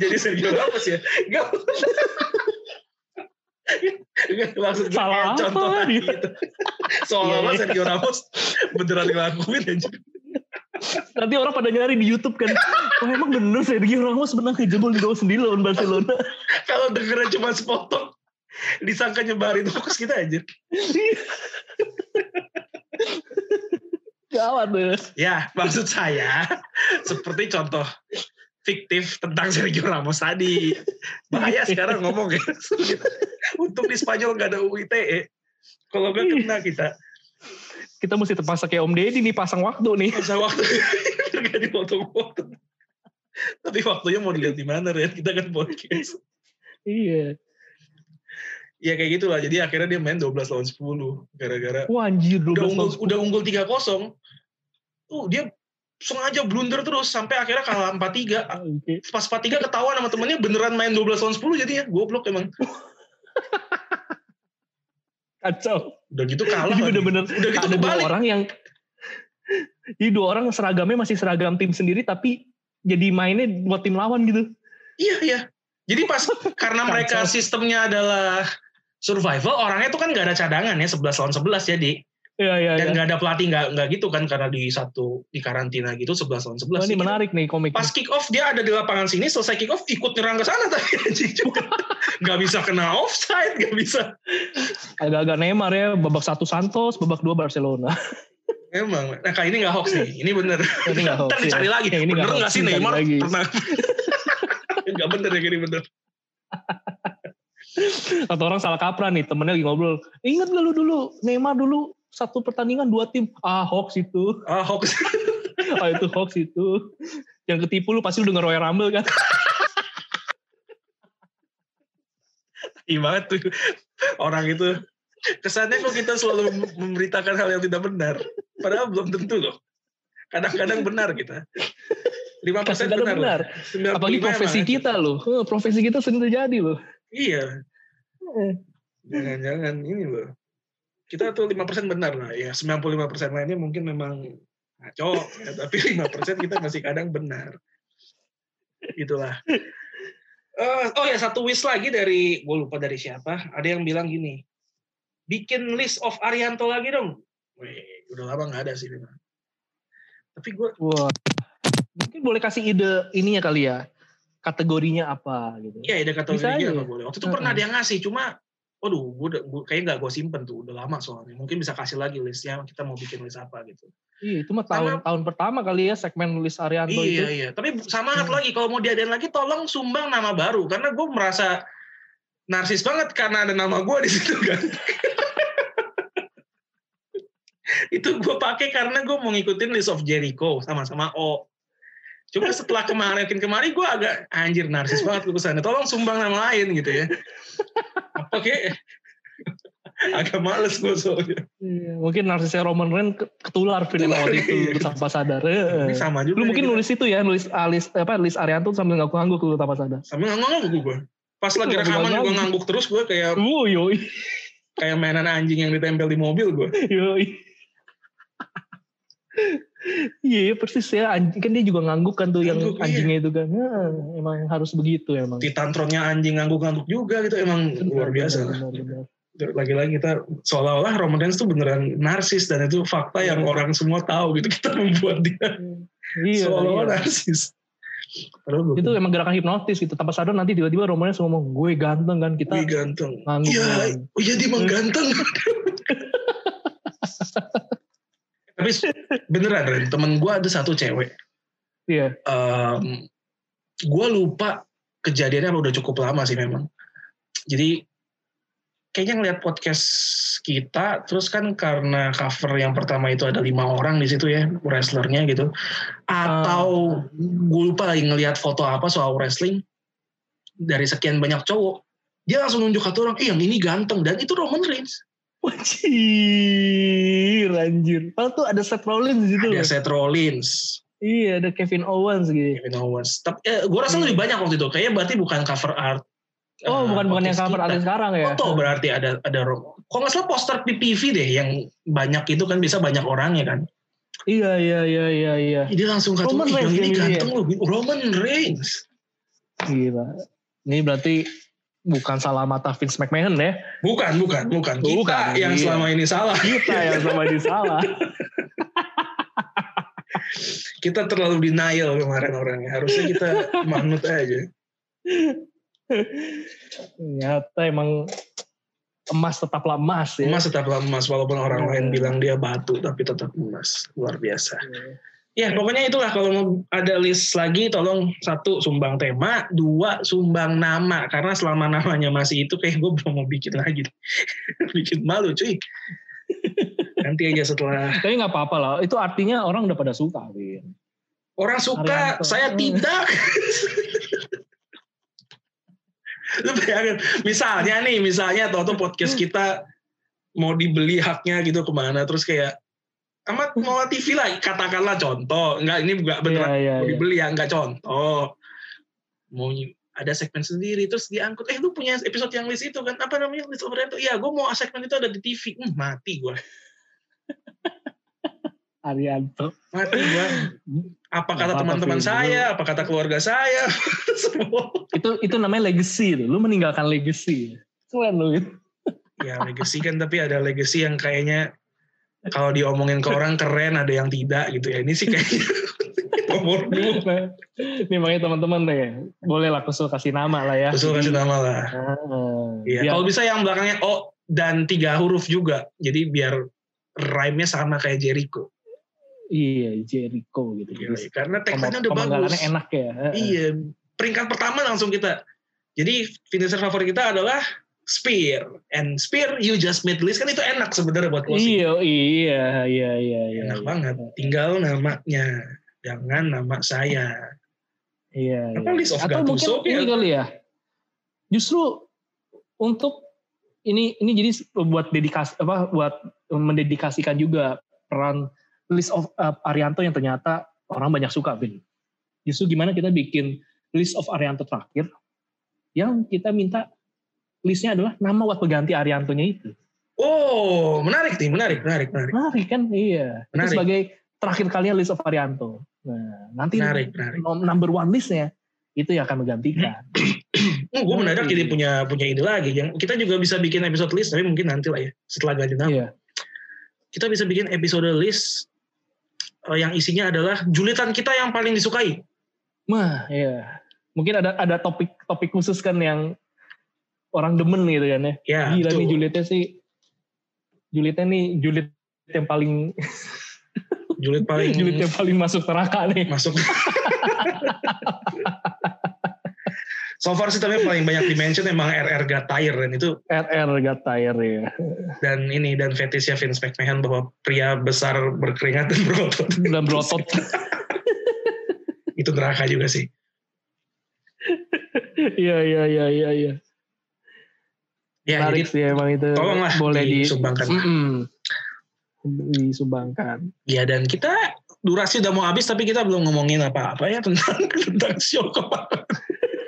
jadi Sergio Ramos ya enggak Enggak, maksud Salah contoh tadi gitu? gitu seolah-olah Iya, iya. Sergio Ramos beneran ngelakuin aja Nanti orang pada nyari di YouTube kan. Oh, emang bener Sergio Ramos menang kejebol di gol sendiri lawan Barcelona. Kalau dengernya cuma sepotong, disangka nyebarin fokus kita aja. Gawat deh. Ya, maksud saya seperti contoh fiktif tentang Sergio Ramos tadi. Bahaya sekarang ngomong ya. Untuk di Spanyol nggak ada UITE. Kalau nggak kena kita. Kita mesti terpaksa kayak Om Deddy nih pasang waktu nih. Masa waktu nggak dipotong-potong. Tapi waktunya mau dilihat di mana ya? Kita kan podcast. Iya. Ya kayak gitulah. Jadi akhirnya dia main 12 lawan 10 gara-gara Wah anjir 12 udah unggul udah unggul 3-0. Tuh dia sengaja blunder terus sampai akhirnya kalah 4-3. 10. Oke. Pas 4-3 ketahuan sama temennya beneran main 12 lawan 10 jadinya. Goblok emang. Kacau. Udah gitu kalah. Bener-bener Udah gitu ada dua kebalik. orang yang jadi dua orang seragamnya masih seragam tim sendiri tapi jadi mainnya buat tim lawan gitu. Iya, iya. Jadi pas karena mereka sistemnya adalah survival, orangnya tuh kan nggak ada cadangan ya 11 lawan 11 jadi. Iya iya Dan iya. nggak ada pelatih nggak nggak gitu kan karena di satu di karantina gitu 11 lawan 11. Wah, ini Jadi menarik nih komiknya. Pas kick off dia ada di lapangan sini, selesai kick off ikut nyerang ke sana tapi juga. Nggak bisa kena offside, nggak bisa. Agak-agak Neymar ya, babak satu Santos, babak dua Barcelona. Emang, nah kali ini nggak hoax nih, ini bener. Ini nggak hoax, Ntar dicari ya. lagi, Yang ini bener nggak sih Neymar pernah? nggak bener ya gini bener. Atau orang salah kaprah nih, temennya lagi ngobrol. Ingat gak lu dulu, Neymar dulu satu pertandingan dua tim. Ah hoax itu, Ah hoax. ah itu hoax itu. Yang ketipu lu pasti lu denger Royal Rumble kan. Iya banget tuh orang itu. Kesannya kok kita selalu memberitakan hal yang tidak benar. Padahal belum tentu loh. Kadang-kadang benar kita. 5% Kadang-kadang benar. benar. lah. 95 Apalagi profesi emang. kita loh. Profesi kita sering terjadi loh. Iya. Jangan-jangan ini loh. Kita tuh 5% benar lah. Ya 95% lainnya mungkin memang ngaco. Ya, tapi 5% kita masih kadang benar. Itulah. Eh, oh ya satu wish lagi dari gue lupa dari siapa. Ada yang bilang gini, bikin list of Arianto lagi dong. Wih, udah lama nggak ada sih. memang. Tapi gue Wah. Mungkin boleh kasih ide ininya kali ya. Kategorinya apa gitu. Iya, ada aja apa ya? boleh. Waktu itu pernah ada yang ngasih, cuma waduh, gue gua, kayaknya nggak gue simpen tuh, udah lama soalnya. Mungkin bisa kasih lagi listnya, kita mau bikin list apa gitu. Iya, itu mah tahun tahun pertama kali ya segmen nulis Arianto iya, itu. iya. Tapi sama Hmm. lagi, kalau mau diadain lagi, tolong sumbang nama baru. Karena gue merasa narsis banget karena ada nama gue di situ kan. itu gue pakai karena gue mau ngikutin list of Jericho sama-sama O. Cuma setelah kemarin kemarin gue agak anjir narsis banget gue ke sana. Tolong sumbang nama lain gitu ya. Apa kayak agak males gue soalnya. Iya, mungkin narsisnya Roman Reigns ke- ketular Ketular, waktu itu iya. tanpa sadar. Ini sama juga. Lu mungkin kita. nulis itu ya, nulis alis apa list Arianto sambil ngaku-ngaku lu tanpa sadar. sambil ngangguk gue. Pas lagi Ngangguk rekaman gue ngangguk terus gue kayak Wuh, yoi, kayak mainan anjing yang ditempel di mobil gue. yoi. Iya, iya, persis ya. Anjing kan dia juga ngangguk kan tuh yang Ngangguk, iya. anjingnya itu kan. Nah, emang harus begitu emang. Titantronnya anjing ngangguk-ngangguk juga gitu emang luar biasa. Benar, benar, benar. Lagi-lagi kita seolah-olah Roman Reigns tuh beneran narsis dan itu fakta yang orang semua tahu gitu kita membuat dia Iya, seolah-olah iya. narsis. Padahal Itu emang gerakan hipnotis gitu. Tanpa sadar nanti tiba-tiba Roman Reigns ngomong, gue ganteng kan kita. Wih ganteng. Iya, kan. oh iya dia emang ganteng. Tapi beneran Ren, temen gue ada satu cewek. Iya. Em, gue lupa kejadiannya udah cukup lama sih memang. Jadi kayaknya ngeliat podcast kita, terus kan karena cover yang pertama itu ada lima orang di situ ya wrestlernya gitu. Atau gue lupa lagi ngeliat foto apa soal wrestling dari sekian banyak cowok, dia langsung nunjuk satu orang, eh yang ini ganteng dan itu Roman Reigns. Wajir, anjir. Oh tuh ada Seth Rollins di situ. Ada loh. Seth Rollins, Iya, ada Kevin Owens gitu. Kevin Owens. Tapi eh, gue rasa lebih banyak waktu itu. Kayaknya berarti bukan cover art. Oh, eh, bukan bukan yang cover artis sekarang ya. Foto berarti ada ada Kalau nggak salah poster PPV deh yang banyak itu kan bisa banyak orangnya kan. Iya, iya, iya, iya, iya. Dia langsung kata, Roman "Ih, yang Reigns ini ganteng loh. Roman Reigns. Gila. Ini berarti bukan salah mata Vince McMahon ya. Bukan, bukan, bukan. Kita Bukan, yang iya. selama ini salah. Kita yang sama di salah. kita terlalu denial kemarin orangnya. Harusnya kita manut aja. Ternyata emang emas tetaplah emas ya. Emas tetaplah emas walaupun orang Hmm. lain bilang dia batu tapi tetap emas. Luar biasa. Ya pokoknya itulah kalau mau ada list lagi tolong satu sumbang tema, dua sumbang nama karena selama namanya masih itu kayak gue belum mau bikin lagi. bikin malu cuy. Nanti aja setelah Tapi nggak apa-apa lah. Itu artinya orang udah pada suka, Win. orang suka, Arianto. saya tidak. Lu bayangin, misalnya nih, misalnya atau podcast kita mau dibeli haknya gitu ke mana, terus kayak amat mau TV lah, katakanlah contoh, enggak ini enggak beneran Iya, iya, mau iya. dibeli ya, enggak contoh. Mau ada segmen sendiri, terus diangkut, eh lu punya episode yang list itu kan, apa namanya, list Oriental, iya gue mau segmen itu ada di TV, hmm, mati gue, Arianto. mati gue. Apa Nggak kata teman-teman saya, apa kata keluarga saya, semua. Itu itu namanya legacy. Tuh. Lu meninggalkan legacy. Keren lu. Win. ya legacy kan tapi ada legacy yang kayaknya kalau diomongin ke orang keren ada yang tidak gitu ya. Ini sih kayaknya nomor dua. Ini makanya teman-teman deh. Boleh lah kusul kasih nama lah ya. Usul kasih nama lah. Ah, Iya, kalau bisa yang belakangnya O dan tiga huruf juga. Jadi biar rhyme-nya sama kayak Jericho. Iya, Jericho gitu. Iya, Jadi, karena tagline-nya udah bagus. enak ya. iya. Peringkat pertama langsung kita. Jadi finisher favorit kita adalah Spear and Spear you just made list kan itu enak sebenarnya buat closing Iya, iya, iya, iya, iya. enak iya. banget tinggal namanya jangan nama saya Iya, Apa iya. list of Atau mungkin Gattuso, ini ya? kali ya. Justru untuk ini ini jadi buat dedikasi apa buat mendedikasikan juga peran list of uh, Arianto yang ternyata orang banyak suka, Vin. Justru gimana kita bikin list of Arianto terakhir yang kita minta listnya adalah nama buat pengganti Ariantonya itu. Oh, menarik nih, menarik, menarik, menarik. Menarik kan? Iya. Itu Menarik. sebagai terakhir kalinya list of Arianto. Nah, nanti Menarik, menarik. number one listnya itu yang akan menggantikan. Oh, gue mendadak Menarik. jadi punya punya ide lagi. Yang kita juga bisa bikin episode list, tapi mungkin nanti lah ya, setelah ganti nama. Iya. Kita bisa bikin episode list eh, yang isinya adalah julitan kita yang paling disukai. Mah, iya. Mungkin ada ada topik topik khusus kan yang orang demen gitu kan ya. Ya, Gila betul. nih Julietnya sih. Julietnya nih Juliet yang paling Julit paling Juliet yang paling masuk neraka nih. masuk. so far sih tapi paling banyak dimension emang RR Gatire dan itu RR Gatire ya. dan ini dan fetishnya Vince McMahon bahwa pria besar berkeringat dan berotot Dan berotot. itu neraka juga sih. Iya iya iya iya iya. Ya, Menarik jadi sih emang itu. tolonglah boleh di disumbangkan. Mm-mm. disumbangkan. Ya dan kita durasi udah mau habis tapi kita belum ngomongin apa-apa ya tentang tentang show kemarin.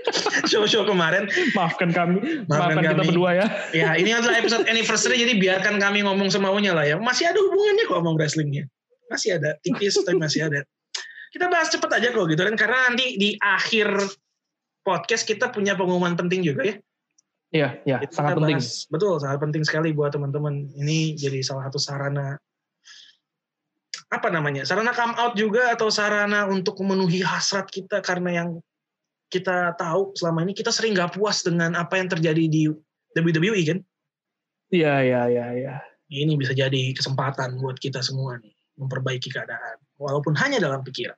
Show-show kemarin. Maafkan kami, Maafkan maafkan, kita kami. berdua ya. Ya ini adalah episode anniversary jadi biarkan kami ngomong semaunya lah ya. Masih ada hubungannya kok ngomong wrestlingnya. Masih ada tipis tapi masih ada. Kita bahas cepet aja kok gitu kan karena nanti di akhir podcast kita punya pengumuman penting juga ya. Iya, iya, Jadi sangat penting. bahas- betul, sangat penting sekali buat teman-teman. Ini jadi salah satu sarana apa namanya? Sarana come out juga atau sarana untuk memenuhi hasrat kita karena yang kita tahu selama ini kita sering nggak puas dengan apa yang terjadi di WWE kan. Iya, iya, iya, iya. Ini bisa jadi kesempatan buat kita semua nih memperbaiki keadaan walaupun hanya dalam pikiran.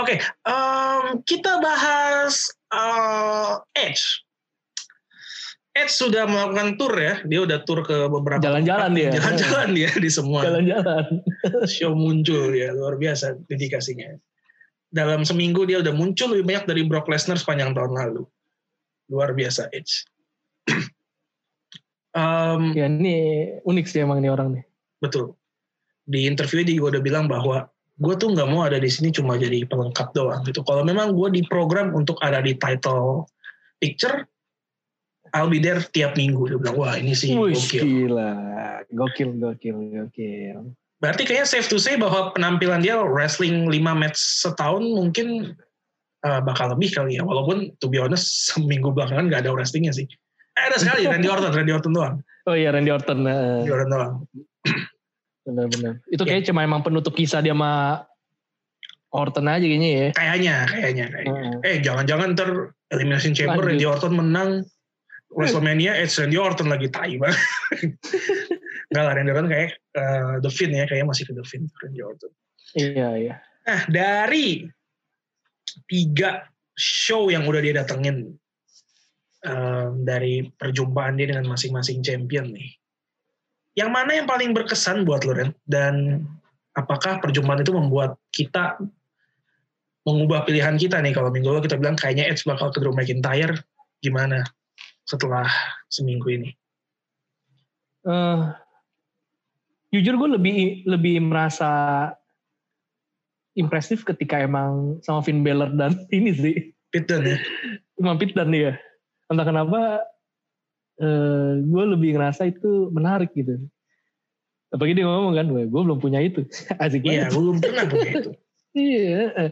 Oke, em, kita bahas eh, Edge. Edge sudah melakukan tour ya, dia udah tour ke beberapa Jalan-jalan dia. jalan-jalan dia di semua Jalan-jalan. show muncul ya luar biasa dedikasinya. Dalam seminggu dia udah muncul lebih banyak dari Brock Lesnar sepanjang tahun lalu. Luar biasa Edge. Em, Ya ini unik sih emang nih orang nih. Betul. Di interview dia juga udah bilang bahwa gue tuh nggak mau ada di sini cuma jadi pelengkap doang gitu. Kalau memang gue diprogram untuk ada di title picture, I'll be there tiap minggu. Dia bilang, wah ini sih Wih, gokil. gila. Gokil, gokil, gokil. Berarti kayaknya safe to say bahwa penampilan dia wrestling 5 match setahun mungkin uh, bakal lebih kali ya. Walaupun to be honest seminggu belakangan nggak ada wrestlingnya sih. Eh, ada sekali Randy Orton, Randy Orton doang. Oh iya Randy Orton. eh, Randy Orton doang. Benar-benar. Itu Ya. kayaknya cuma emang penutup kisah dia sama Orton aja kayaknya ya. Kayaknya, kayaknya, kayaknya. Hmm. Eh, jangan-jangan ntar Elimination Chamber Lanjut. Randy Orton menang WrestleMania, Edge Randy Orton lagi tai banget. Enggak lah, Randy Orton kayak eh, The Finn ya, kayaknya masih ke The Finn, Randy Orton. Iya, iya. Nah, dari tiga show yang udah dia datengin em, dari perjumpaan dia dengan masing-masing champion nih, yang mana yang paling berkesan buat lo Ren? Dan apakah perjumpaan itu membuat kita mengubah pilihan kita nih? Kalau minggu lalu kita bilang kayaknya Edge bakal ke Drew McIntyre, gimana setelah seminggu ini? Eh, jujur gue lebih lebih merasa impresif ketika emang sama Finn Balor dan ini sih Pit Dunne ya? sama Pete Dunne ya entah kenapa eh, gue lebih ngerasa itu menarik gitu apalagi dia ngomong kan gue belum punya itu asik Iya, banget gue belum pernah punya itu. iya eh.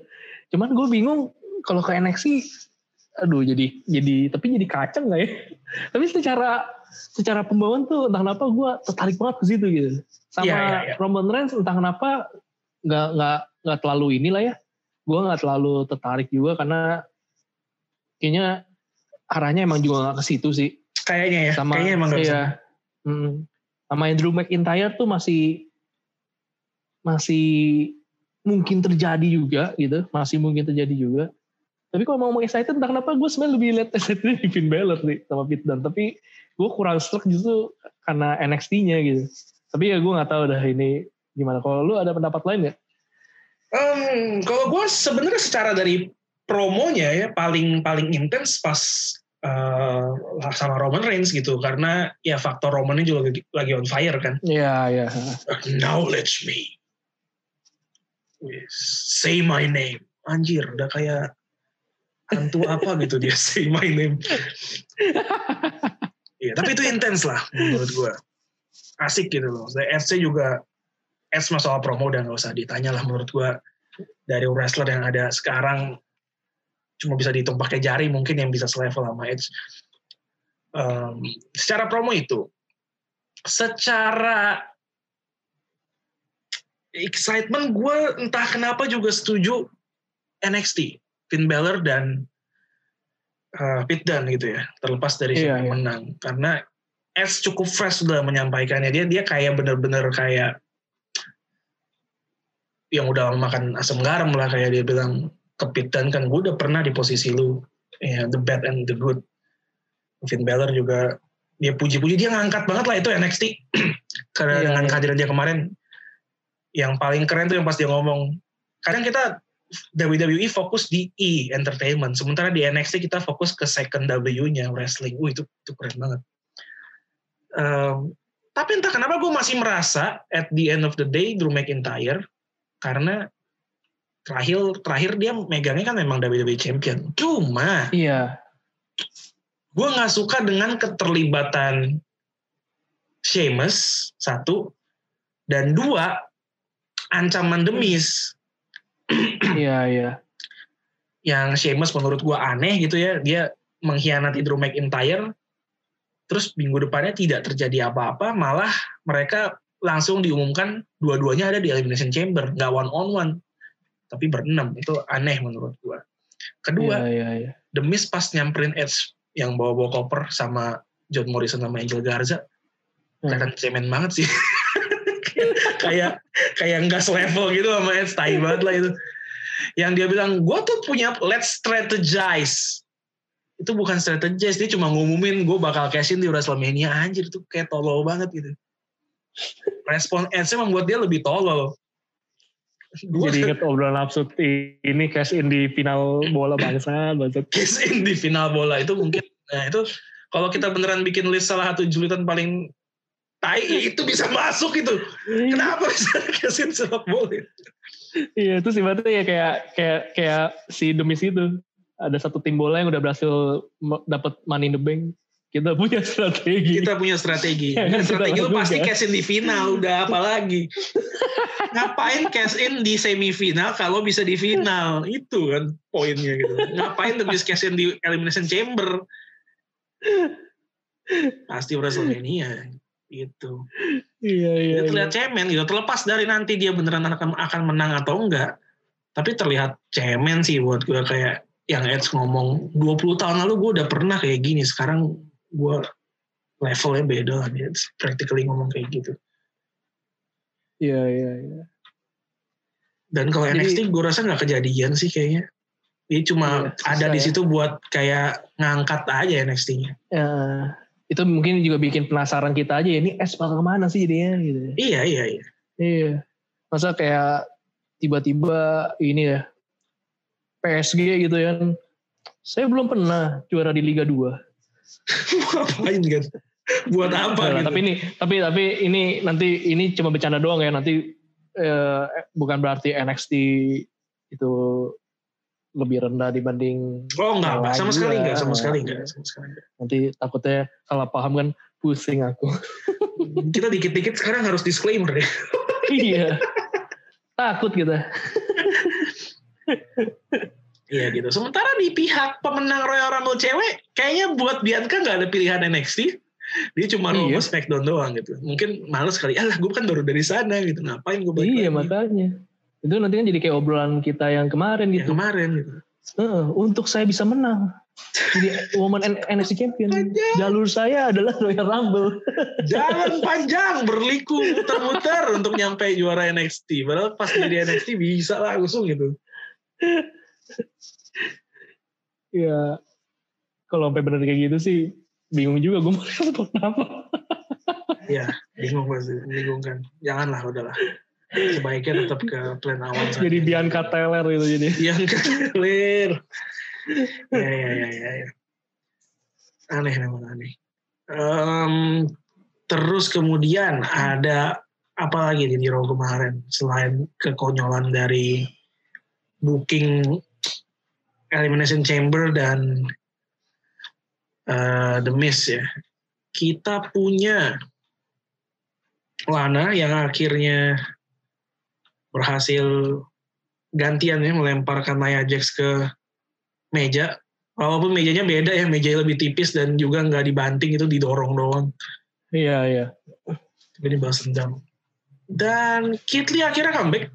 cuman gue bingung kalau ke NXT aduh jadi jadi tapi jadi kacang nggak ya? Tapi secara secara pembawaan tuh entah kenapa gue tertarik banget ke situ gitu. Sama Iya, iya, iya. Roman Reigns entah kenapa nggak nggak nggak terlalu inilah ya. Gue nggak terlalu tertarik juga karena kayaknya arahnya emang juga nggak ke situ sih. Kayaknya ya, sama kayaknya emang gak iya, Mm. sama Andrew McIntyre tuh masih masih mungkin terjadi juga gitu. Masih mungkin terjadi juga tapi kalau mau excited entah kenapa gue sebenarnya lebih lihat excited di Finn Balor sih sama Pete Dunne. Tapi gue kurang struck justru karena NXT-nya gitu. Tapi ya gue nggak tahu dah ini gimana. Kalau lu ada pendapat lain ya Em, kalau gue sebenarnya secara dari promonya ya paling paling intens pas eh, sama Roman Reigns gitu. Karena ya faktor Romannya juga lagi, lagi on fire kan. Iya iya. Acknowledge me. Say my name. Anjir, udah kayak hantu apa gitu dia say my name. Iya, tapi itu intens lah menurut gue. Asik gitu loh. Maksudnya FC juga Edge masalah promo udah nggak usah ditanya lah menurut gue dari wrestler yang ada sekarang cuma bisa dihitung pakai jari mungkin yang bisa selevel sama Edge. Em, secara promo itu, secara excitement gue entah kenapa juga setuju NXT, Finn Balor dan uh, Pete Dunne gitu ya, terlepas dari Iya, siapa yang iya. menang karena Edge cukup fresh sudah menyampaikannya dia dia kayak bener-bener kayak yang udah makan asam garam lah kayak dia bilang ke Pete Dunne kan gue udah pernah di posisi lu ya the bad and the good Finn Balor juga dia puji-puji dia ngangkat banget lah itu NXT karena Iya, dengan iya. kehadiran dia kemarin yang paling keren tuh yang pas dia ngomong kadang kita WWE fokus di E entertainment. Sementara di NXT kita fokus ke second W-nya wrestling. Wih, itu itu keren banget. Em, tapi entah kenapa gue masih merasa at the end of the day Drew McIntyre karena terakhir terakhir dia megangnya kan memang WWE champion. Cuma iya. gue nggak suka dengan keterlibatan Sheamus satu dan dua ancaman demis iya iya. Yang Sheamus menurut gue aneh gitu ya dia mengkhianati Drew McIntyre terus minggu depannya tidak terjadi apa-apa malah mereka langsung diumumkan dua-duanya ada di Elimination Chamber nggak one on one tapi berenam. Itu aneh menurut gue kedua iya iya iya. The Miz pas nyamperin Edge yang bawa-bawa koper sama John Morrison sama Angel Garza. Hmm. kelihatan cemen banget sih kayak kayak nggak selevel gitu sama Edge tai banget lah itu. Yang dia bilang gue tuh punya let's strategize. Itu bukan strategize dia cuma ngumumin gue bakal cash in di WrestleMania. Anjir tuh kayak tolol banget gitu. Respon Edge membuat dia lebih tolol. Gua- jadi inget obrolan absurd ini cash in di final bola bangsa bangsat. Case in di final bola itu mungkin. Nah itu kalau kita beneran bikin list salah satu julitan paling tai itu bisa masuk itu. Kenapa bisa case in sepak bola? Iya itu sih berarti ya kayak kayak kayak si Demis itu. Ada satu tim bola yang udah berhasil dapat money in the bank. Kita punya strategi. kita punya strategi. Ya, kan, strategi kita lu pasti cash in di final udah apa lagi? Ngapain cash in di semifinal kalau bisa di final? Itu kan poinnya gitu. Ngapain lebih cash in di elimination chamber? Pasti WrestleMania gitu Iya iya. Dia iya. terlihat cemen gitu. Terlepas dari nanti dia beneran akan, akan menang atau enggak. Tapi terlihat cemen sih buat gue kayak yang Edge ngomong 20 tahun lalu gue udah pernah kayak gini. Sekarang gue levelnya beda lah. Dia practically ngomong kayak gitu. Iya, iya, iya. Dan kalau Jadi- NXT gue rasa nggak kejadian sih kayaknya. Dia cuma Iya, ada di ya. situ buat kayak ngangkat aja NXT-nya. Ya, itu mungkin juga bikin penasaran kita aja ya, ini S bakal ke mana sih jadinya gitu. Iya, iya, iya. Iya. Masa kayak tiba-tiba ini ya PSG gitu kan. Saya belum pernah juara di Liga 2. Ngapain kan? Buat apa Enggak lah, gitu? tapi ini tapi tapi ini nanti ini cuma bercanda doang ya nanti eh, bukan berarti NXT itu lebih rendah dibanding Oh enggak, enggak. sama sekali enggak, sama sekali enggak, sama sekali enggak. nanti takutnya salah paham kan pusing aku. Kita dikit-dikit sekarang harus disclaimer ya. iya. Takut kita. Iya gitu. Sementara di pihak pemenang Royal Rumble cewek, kayaknya buat Bianca nggak ada pilihan NXT. Dia cuma Iya. sama Smackdown doang gitu. Mungkin males kali. Alah, gue kan baru dari sana gitu. Ngapain gue balik iya lagi? makanya. Itu nanti kan jadi kayak obrolan kita yang kemarin Yang gitu. kemarin gitu. Heeh, untuk saya bisa menang. Jadi Woman NXT Champion. Panjang. Jalur saya adalah Royal Rumble. Jalan panjang berliku muter-muter untuk nyampe juara NXT. Padahal pas jadi NXT bisa langsung gitu. Ya, kalau sampai bener kayak gitu sih bingung juga gue mau support apa. Ya, bingung pasti. Bingung kan. Janganlah, udahlah. Sebaiknya tetap ke plan awal saja. Jadi Bianca Taylor itu jadi. yang clear. ya, ya, ya, ya, ya. Aneh memang aneh. Em, terus kemudian ada apa lagi di Raw kemarin selain kekonyolan dari booking Elimination Chamber dan eh, The Miz ya. Kita punya Lana yang akhirnya berhasil gantian ya melemparkan Nia Jax ke meja. Walaupun mejanya beda ya, mejanya lebih tipis dan juga nggak dibanting itu didorong doang. Iya, iya. Tapi ini balas dendam. Dan Kit Lee akhirnya comeback.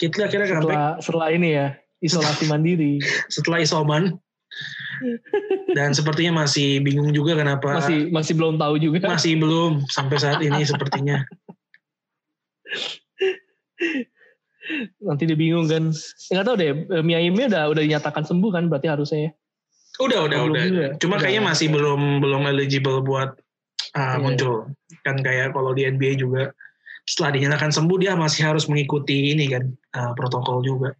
Kit Lee akhirnya comeback Setelah, setelah ini ya, isolasi mandiri. setelah isoman. Dan sepertinya masih bingung juga kenapa Masih masih belum tahu juga. masih belum sampai saat ini sepertinya. Nanti dia bingung kan. Enggak tahu deh, eh, Mia Yim udah udah dinyatakan sembuh kan berarti harusnya ya. Udah, udah, Belum udah. juga ya? Cuma Udah, kayaknya ya. masih belum belum eligible buat uh, Iya. muncul. Kan kayak kalau di NBA juga setelah dinyatakan sembuh dia masih harus mengikuti ini kan uh, protokol juga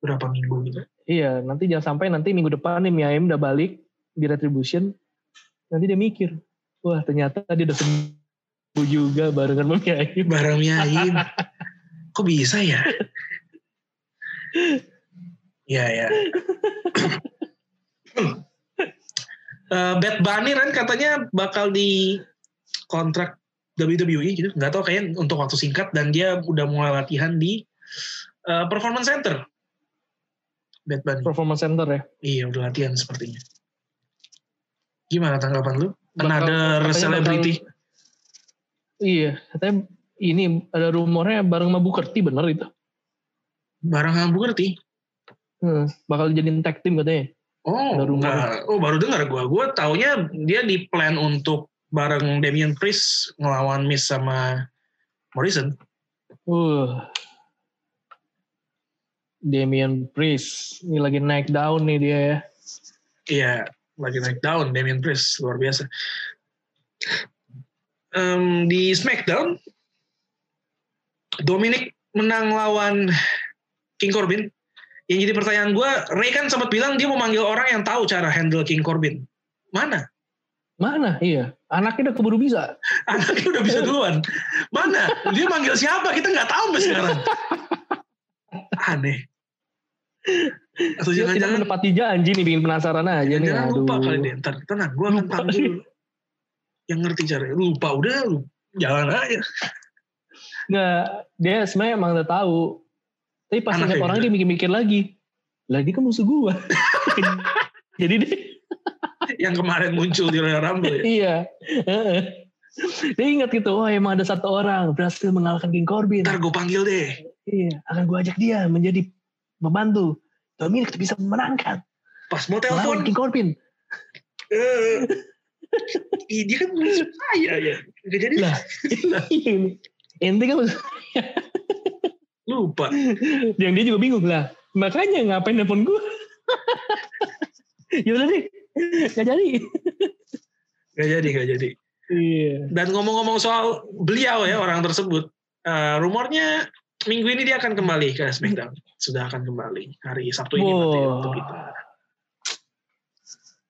berapa minggu gitu. Iya, nanti jangan sampai nanti minggu depan nih Mia Yim udah balik di Retribution. Nanti dia mikir, wah ternyata dia udah sembuh juga barengan sama Mia Yim. Barang Miaim. Kok bisa ya? ya ya. Eh, Bad Bunny kan katanya bakal di kontrak WWE gitu. Nggak tahu kayaknya untuk waktu singkat dan dia udah mulai latihan di eh, Performance Center. Bad Bunny. Performance Center ya. Iya udah latihan sepertinya. Gimana tanggapan lu? Bakal- Another celebrity. Iya, katanya ini ada rumornya bareng sama Booker T bener itu. Barang Hamburger T. Hmm, bakal jadiin tag team katanya. Oh, Ada rumor. nggak. oh baru dengar gue. Gue taunya dia di plan untuk bareng Damian Priest ngelawan Miz sama Morrison. Uh. Damian Priest. Ini lagi naik down nih dia ya. Iya, lagi naik down Damian Priest luar biasa. Em, di SmackDown, Dominic menang lawan King Corbin. Yang jadi pertanyaan gue, Ray kan sempat bilang dia mau manggil orang yang tahu cara handle King Corbin. Mana? Mana? Iya. Anaknya udah keburu bisa. Anaknya udah bisa duluan. Mana? Dia manggil siapa? Kita nggak tahu sampai sekarang. Aneh. Atau Dia tidak jangan-jangan menepati janji nih bikin penasaran aja nih. jangan Aduh. lupa kali deh. Ntar tenang, gue akan panggil yang ngerti caranya. Lupa udah, lu jalan aja. Nggak, dia sebenarnya emang udah tahu. Tapi pas lihat orang dia mikir-mikir lagi. Lagi kan musuh gua. Jadi dia, Yang kemarin muncul di Royal Rumble ya. iya. Dia ingat gitu, oh emang ada satu orang berhasil mengalahkan King Corbin. Ntar gue panggil deh. Iya, akan gue ajak dia menjadi membantu Dominic bisa memenangkan. Pas mau telepon, King Corbin. Ih, dia kan musuh saya ya. Gak jadi Lah. Ente kan lupa. yang dia juga bingung lah. Makanya ngapain nelfon gue? ya udah deh, nggak jadi. Gak jadi, gak jadi. Iya. Dan ngomong-ngomong soal beliau ya orang tersebut, eh, rumornya minggu ini dia akan kembali ke SmackDown. Sudah akan kembali hari Sabtu ini Wow. untuk kita.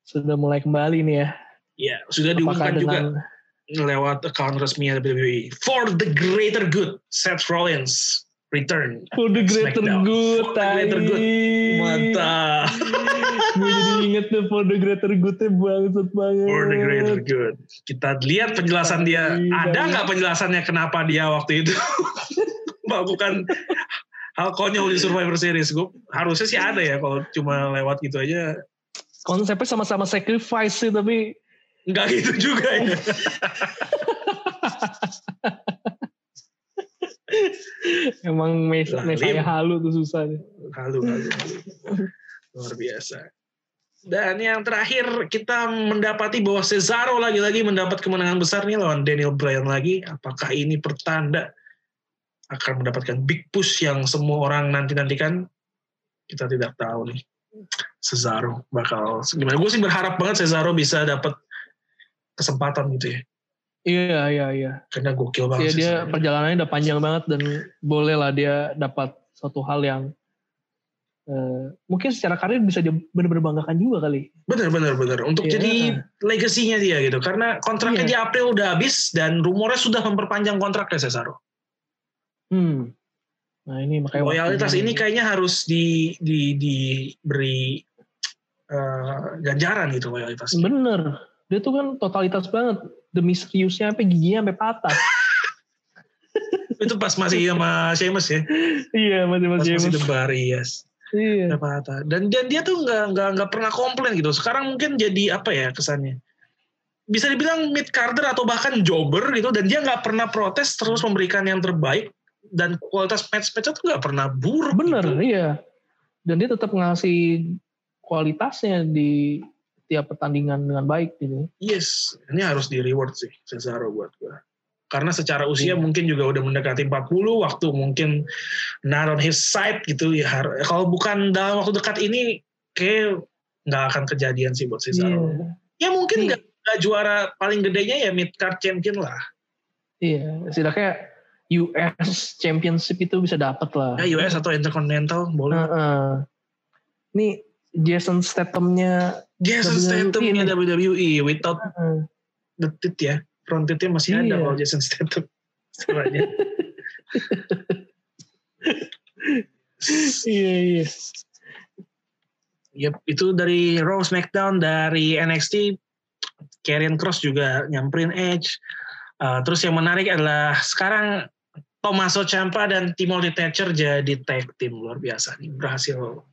Sudah mulai kembali nih ya. Ya, sudah diumumkan juga lewat account resmi WWE. For the greater good, Seth Rollins return. For the greater Smackdown. good, For the greater good. Mantap. Gue jadi inget tuh for the greater good-nya bangsat banget. For the greater good. Kita lihat penjelasan dia. Iya. Ada nggak penjelasannya kenapa dia waktu itu melakukan hal konyol di Survivor Series? Gue harusnya sih ada ya kalau cuma lewat gitu aja. Konsepnya sama-sama sacrifice sih, tapi Nggak gitu juga ya. emang mes Lim. halu tuh susah. halu, halu. Luar biasa. Dan yang terakhir kita mendapati bahwa Cesaro lagi-lagi mendapat kemenangan besar nih lawan Daniel Bryan lagi. Apakah ini pertanda akan mendapatkan big push yang semua orang nanti-nantikan? Kita tidak tahu nih. Cesaro bakal gimana? Gue sih berharap banget Cesaro bisa dapat kesempatan gitu ya. Iya, iya, iya. Karena gokil Iya banget dia Cesaro. perjalanannya udah panjang banget dan boleh lah dia dapat suatu hal yang eh, mungkin secara karir bisa dia benar-benar banggakan juga kali. Bener bener bener untuk Iya. jadi legasinya dia gitu karena kontraknya Iya. di April udah habis dan rumornya sudah memperpanjang kontraknya Cesaro. Hmm. Nah ini makanya Loyalitas ini kayaknya harus di di diberi eh, ganjaran gitu loyalitasnya. bener. Dia tuh kan totalitas banget. Demi seriusnya sampai giginya sampai patah. Itu pas masih sama Sheamus ya, iya masih masih masih debar yes. Iya. Kata. Dan dan dia tuh nggak nggak nggak pernah komplain gitu. Sekarang mungkin jadi apa ya kesannya? Bisa dibilang mid carder atau bahkan jobber gitu dan dia nggak pernah protes terus memberikan yang terbaik dan kualitas match-matchnya tuh nggak pernah buruk. Bener, gitu. iya. Dan dia tetap ngasih kualitasnya di tiap pertandingan dengan baik gitu. Yes, ini harus di reward sih Cesaro buat gue. Karena secara usia Iya. mungkin juga udah mendekati 40, waktu mungkin not on his side gitu ya. Kalau bukan dalam waktu dekat ini, kayak nggak akan kejadian sih buat Cesaro. Iya. Ya mungkin Iya. nggak nggak juara paling gedenya ya mid card champion lah. Iya, setidaknya US Championship itu bisa dapat lah. Ya US atau Intercontinental boleh. Heeh. Ini Jason Statham-nya Jason WWE Statham-nya. WWE without heeh, the tit ya. Front titnya masih ada Iya. kalau Jason Statham. Istilahnya. iya iya. Yep, itu dari Raw SmackDown dari NXT Karrion Cross juga nyamperin Edge. Uh, terus yang menarik adalah sekarang Tommaso Ciampa dan Timothy Thatcher jadi tag team luar biasa nih berhasil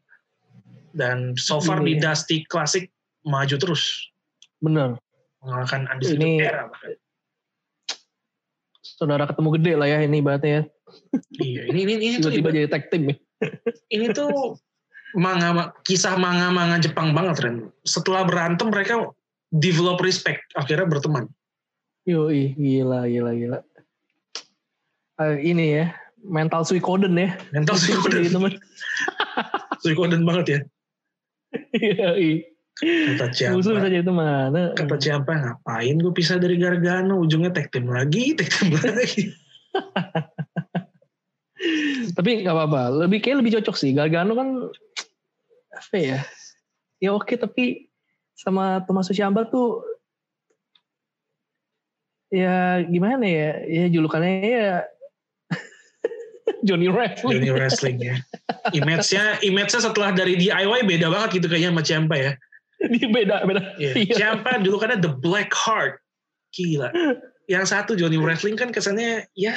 dan so far di Iya. Dusty Classic maju terus Bener. mengalahkan Undisputed Ini- Era bahkan. Saudara ketemu gede lah ya ini berarti ya. Iya, ini ini ini tuh Tiba-tiba jadi tag team ya. ini tuh manga kisah manga-manga Jepang banget Ren. Setelah berantem mereka develop respect akhirnya berteman. Yoi, gila gila gila. Eh, ini ya, mental suikoden ya. Mental Suikoden. Suikoden banget ya. Yoi. Kata Musuh bisa jadi teman. kata Ciampa ngapain gue pisah dari Gargano, ujungnya tag team lagi, tag team lagi. Tapi nggak apa-apa. Lebih kayak lebih cocok sih. Gargano kan apa ya? Ya oke tapi sama Thomas Ciampa tuh ya gimana ya? Ya julukannya ya Johnny Wrestling. Johnny Wrestling ya. Image-nya, image-nya setelah dari DIY beda banget gitu kayaknya sama Ciampa ya. Dia beda beda. Iya. Iya. Ciampa dulu karena The Black Heart. Gila. Yang satu Johnny Wrestling kan kesannya ya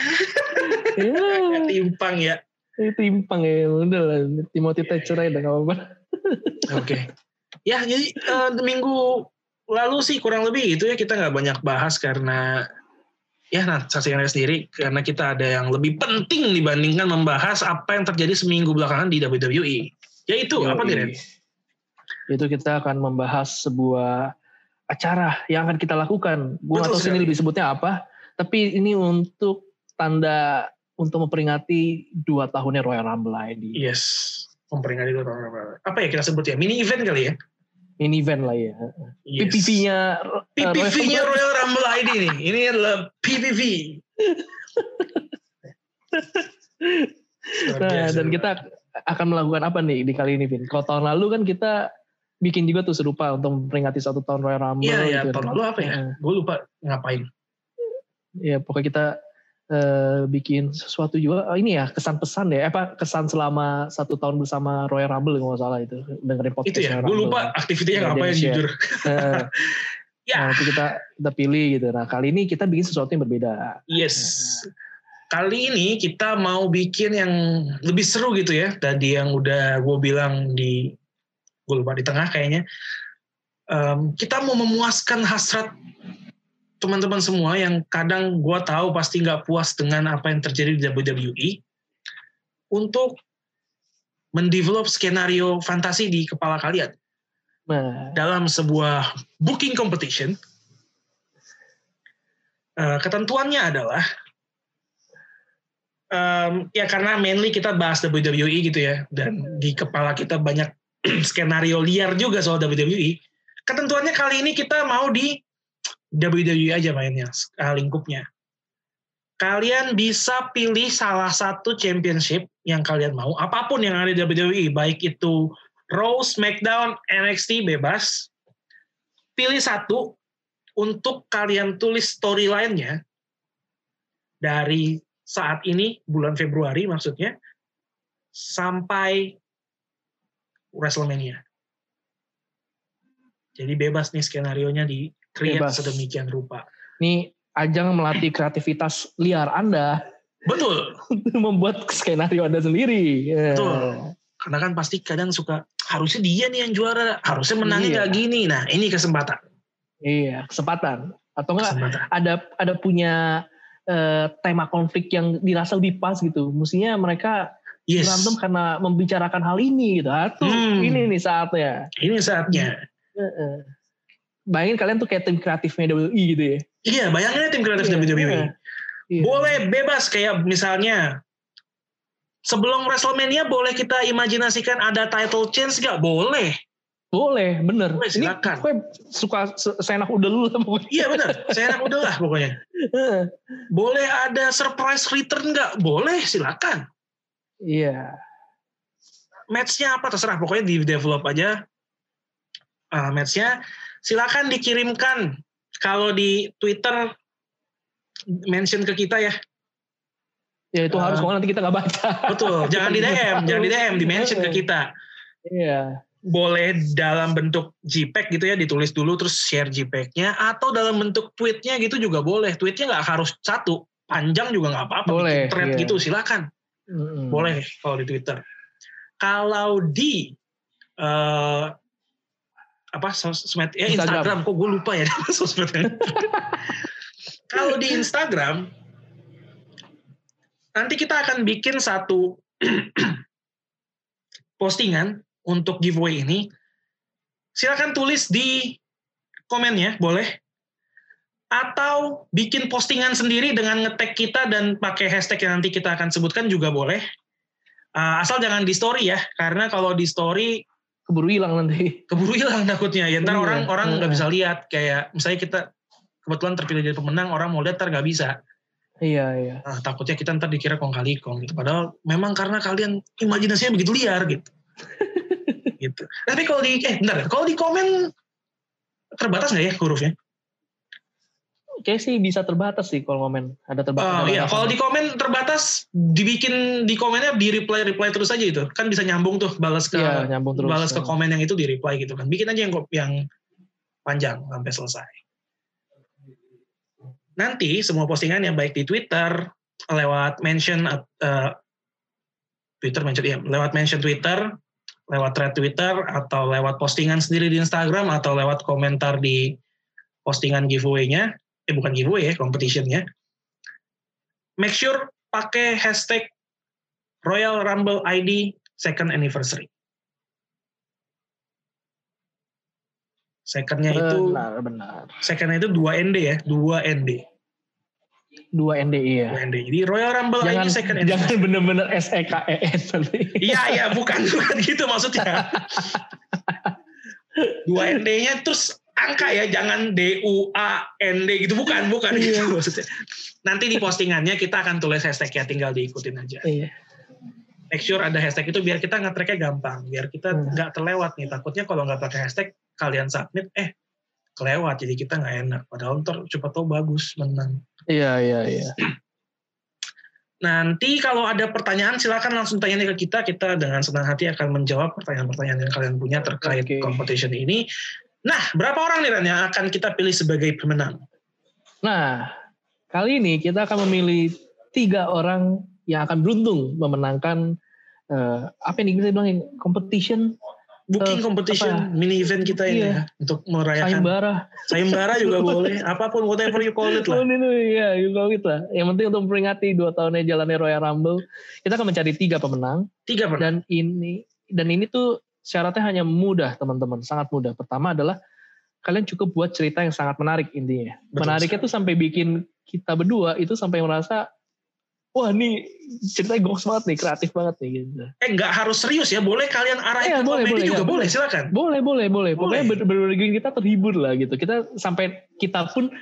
Ya, timpang ya. itu timpang ya. Udah lah. Timothy Thatcher aja nggak apa-apa. Oke. Ya jadi eh, minggu lalu sih kurang lebih gitu ya kita nggak banyak bahas karena ya nah saksikan aja sendiri karena kita ada yang lebih penting dibandingkan membahas apa yang terjadi seminggu belakangan di WWE. Yaitu Yoi. apa nih? Itu kita akan membahas sebuah acara yang akan kita lakukan. Gue Betul tahu sini lebih sebutnya apa, tapi ini untuk tanda untuk memperingati dua tahunnya Royal Rumble ID. Yes, memperingati itu apa ya kita sebut ya mini event kali ya? Mini event lah ya. Yes. PPV-nya PPV-nya Rumble. Royal Rumble ID nih. Ini adalah PPV. Nah, dan kita akan melakukan apa nih di kali ini, Vin? Kalau tahun lalu kan kita bikin juga tuh serupa untuk memperingati satu tahun Royal Rumble. Iya, iya. gitu. Tahun lalu apa ya? Gue lupa ngapain. Ya pokoknya kita eh, bikin sesuatu juga. Oh, ini ya kesan pesan deh. Apa kesan selama satu tahun bersama Royal Rumble kalau nggak salah itu dengerin podcast. Itu ya. Gue Rumble. lupa ngapain dia share. jujur. Ya. Nah, itu kita kita pilih gitu. Nah kali ini kita bikin sesuatu yang berbeda. Yes. Kali ini kita mau bikin yang lebih seru gitu ya. Tadi yang udah gue bilang di, gue lupa di tengah kayaknya. Em, kita mau memuaskan hasrat teman-teman semua yang kadang gue tahu pasti nggak puas dengan apa yang terjadi di WWE untuk mendevelop skenario fantasi di kepala kalian Nah dalam sebuah booking competition. eh, ketentuannya adalah em, ya karena mainly kita bahas WWE gitu ya dan di kepala kita banyak skenario liar juga soal WWE. Ketentuannya kali ini kita mau di WWE aja mainnya eh, lingkupnya. Kalian bisa pilih salah satu championship yang kalian mau, apa pun yang ada di WWE, baik itu Raw, SmackDown, NXT bebas. Pilih satu untuk kalian tulis storyline-nya dari saat ini bulan Februari maksudnya sampai WrestleMania. Jadi bebas nih skenario-nya di create Bebas. sedemikian rupa. ini ajang melatih kreativitas liar Anda Betul. membuat skenario Anda sendiri. Betul. Karena kan pasti kadang suka harusnya dia nih yang juara, harusnya menangnya Iya. gini. Nah ini kesempatan. Iya kesempatan. Atau enggak kesempatan. ada ada punya eh, tema konflik yang dirasa lebih pas gitu. Mestinya mereka Yes. berantem karena membicarakan hal ini gitu. Ah, tuh, Hmm. ini nih saatnya. Ini saatnya. Heeh. Bayangin kalian tuh kayak tim kreatifnya WWE gitu ya. Iya, bayangin tim kreatif Iya, WWE. iya. Iya. Boleh bebas kayak misalnya sebelum WrestleMania boleh kita imajinasikan ada title change gak? Boleh. Boleh, bener. Boleh, ini silakan. gue suka se- seenak udah lu lah pokoknya. Iya benar. Saya enak udah lah pokoknya. Boleh ada surprise return gak? Boleh, silakan. Iya. Matchnya apa terserah. Pokoknya di develop aja uh, matchnya. Silakan dikirimkan kalau di Twitter mention ke kita ya. Ya itu harus Ah. pokoknya nanti kita nggak baca. Betul. jangan di DM, jangan di DM, di mention ke kita. Iya. boleh dalam bentuk JPEG gitu ya ditulis dulu terus share JPEG-nya atau dalam bentuk tweetnya gitu juga boleh tweetnya nggak harus satu panjang juga nggak apa-apa Boleh, bikin thread iya. gitu silakan Mm-mm. boleh kalau di Twitter kalau di eh, apa sosmed ya Instagram. Instagram, kok gue lupa ya? Sosmednya? Kalau di Instagram nanti kita akan bikin satu postingan untuk giveaway ini. Silakan tulis di komennya boleh. Atau bikin postingan sendiri dengan ngetek kita dan pakai hashtag yang nanti kita akan sebutkan juga boleh. Uh, asal jangan di story ya karena kalau di story Keburu hilang nanti. keburu hilang takutnya. Ya ntar Iya, orang orang nggak bisa lihat. Kayak misalnya kita kebetulan terpilih jadi pemenang orang mau lihat ntar nggak bisa. Iya iya. nah, takutnya kita ntar dikira kong kali kong gitu. Padahal memang karena kalian imajinasinya begitu liar gitu. Gitu. Tapi kalau di eh bentar. Kalau di komen terbatas nggak ya hurufnya Kayak sih bisa terbatas sih kalau komen. Ada terbatas. Oh iya, kalau di komen terbatas dibikin di komennya di reply reply terus aja itu. Kan bisa nyambung tuh balas ke Iya, nyambung terus. balas ke komen yang itu di reply gitu kan. Bikin aja yang yang panjang sampai selesai. Nanti semua postingan yang baik di Twitter lewat mention eh, Twitter mention ya, lewat mention Twitter, lewat thread Twitter atau lewat postingan sendiri di Instagram atau lewat komentar di postingan giveaway-nya, eh bukan giveaway ya, competition-nya make sure pakai hashtag Royal Rumble ID second anniversary. Secondnya itu benar benar secondnya itu 2 ND ya, 2 ND. dua NDI ya 2 ND. Jadi Royal Rumble jangan ID second jangan anniversary. bener-bener SEKEN nanti Iya iya bukan bukan gitu maksudnya. Dua ND-nya terus angka ya jangan D U A N D gitu bukan bukan Iya. gitu maksudnya. Nanti di postingannya kita akan tulis hashtag ya tinggal diikutin aja. iya Make sure ada hashtag itu biar kita nge-tracknya gampang, biar kita Hmm. nggak terlewat nih. Takutnya kalau nggak pakai hashtag kalian submit eh kelewat jadi kita nggak enak. Padahal ntar coba tahu bagus menang. iya iya iya Nanti kalau ada pertanyaan silakan langsung tanya ke kita. Kita dengan senang hati akan menjawab pertanyaan-pertanyaan yang kalian punya terkait Oke. competition ini. Nah, berapa orang nih Ran yang akan kita pilih sebagai pemenang? Nah, kali ini kita akan memilih tiga orang yang akan beruntung memenangkan eh, apa yang kita bilangin competition Booking Eh, competition mini event kita ini Iya. ya untuk merayakan sayembara. sayembara juga boleh, apa pun whatever you call it lah. ini ya, kalau gitu lah. Yang penting untuk memperingati dua tahunnya jalannya Royal Rumble, kita akan mencari tiga pemenang Tiga per. dan ini dan ini tuh syaratnya hanya mudah teman-teman, sangat mudah. Pertama adalah kalian cukup buat cerita yang sangat menarik intinya. Betul Menariknya tuh sampai bikin kita berdua itu sampai merasa wah ini ceritanya goks banget nih, kreatif banget nih gitu. Eh nggak harus serius ya, boleh kalian arahin ke boleh, komedi boleh, juga ya, boleh, silakan. Boleh, boleh, boleh. Pokoknya Boleh. bener-bener bikin kita terhibur lah gitu. Kita sampai kita pun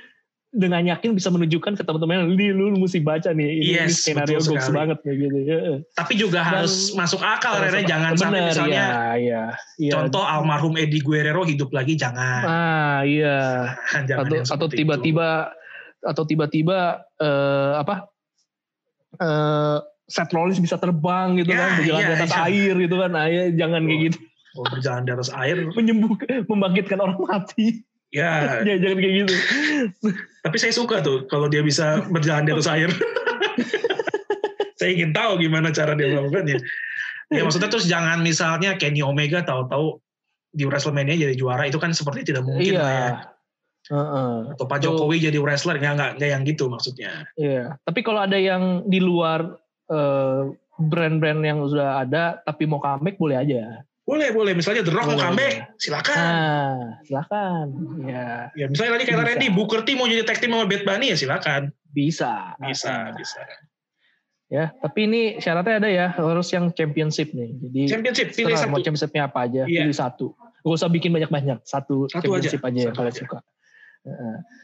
dengan yakin bisa menunjukkan ke teman-teman ini lu mesti baca nih ini, ini Yes, skenario betul goks sekali. banget nih gitu. Ya. Tapi juga Dan- harus masuk akal, Rere. Jangan sampai Bener, misalnya ya, ya, iya. contoh almarhum Eddie Guerrero hidup lagi, jangan. Ah, iya. jangan Atau tiba-tiba atau tiba-tiba eh, apa? Eh Seth Rollins bisa terbang gitu Ya, kan, berjalan iya, di atas iya. air gitu kan. Nah, ya, jangan kayak Oh. gitu. itu. Oh, berjalan di atas air. Menyembuhkan, membangkitkan orang mati. Ya, Ya, jangan kayak gitu. tapi saya suka tuh kalau dia bisa berjalan di atas air. saya ingin tahu gimana cara dia melakukannya. Ya maksudnya terus jangan misalnya Kenny Omega tahu-tahu di WrestleMania jadi juara itu kan seperti tidak mungkin iya. lah ya. Heeh. Atau Pak Jokowi jadi wrestler nggak nggak nggak yang gitu maksudnya. Iya. Tapi kalau ada yang di luar eh, brand-brand yang sudah ada tapi mau comeback boleh aja. Boleh boleh misalnya The Rock mau comeback silakan. Nah, silakan. Ya, Ya misalnya tadi kata. Randy Booker T mau jadi tag team sama Bad Bunny ya silakan. bisa. Bisa Ah, bisa. Ya, tapi ini syaratnya ada ya, harus yang championship nih. Jadi Championship pilih terserah mau satu. championshipnya apa aja, Iya. pilih satu. Gak usah bikin banyak-banyak, satu, Satu championship aja, aja, yang satu kalian suka.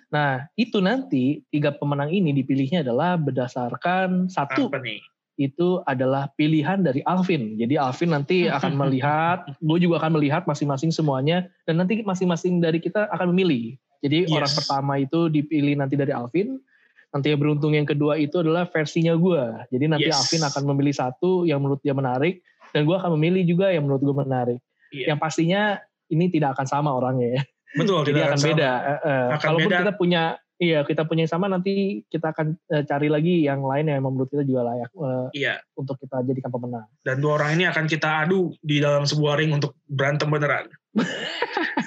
Nah, itu nanti tiga pemenang ini dipilihnya adalah berdasarkan satu Apa nih? Itu adalah pilihan dari Alvin. Jadi Alvin nanti akan melihat, gue juga akan melihat masing-masing semuanya, dan nanti masing-masing dari kita akan memilih. Jadi Yes. orang pertama itu dipilih nanti dari Alvin, nanti yang beruntung yang kedua itu adalah versinya gue. Jadi nanti Yes. Alvin akan memilih satu yang menurut dia menarik, dan gue akan memilih juga yang menurut gue menarik. Iya. Yang pastinya ini tidak akan sama orangnya ya. Betul, Jadi tidak akan sama. beda. Akan Kalaupun beda. kita punya Iya, kita punya yang sama nanti kita akan eh, cari lagi yang lain yang menurut kita juga layak eh, Iya. untuk kita jadikan pemenang. Dan dua orang ini akan kita adu di dalam sebuah ring untuk berantem beneran.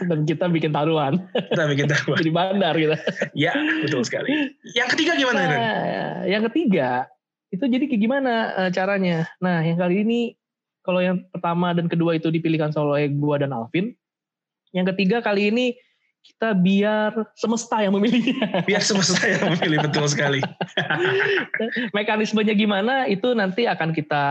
Dan kita bikin taruhan Kita bikin tahu. jadi bandar gitu. ya, betul sekali. Yang ketiga gimana, Ren? Nah, yang ketiga itu jadi kayak gimana eh, caranya? Nah, yang kali ini kalau yang pertama dan kedua itu dipilihkan oleh gua dan Alvin. Yang ketiga kali ini kita biar semesta yang memilihnya. Biar semesta yang memilih betul sekali. Mekanismenya gimana itu nanti akan kita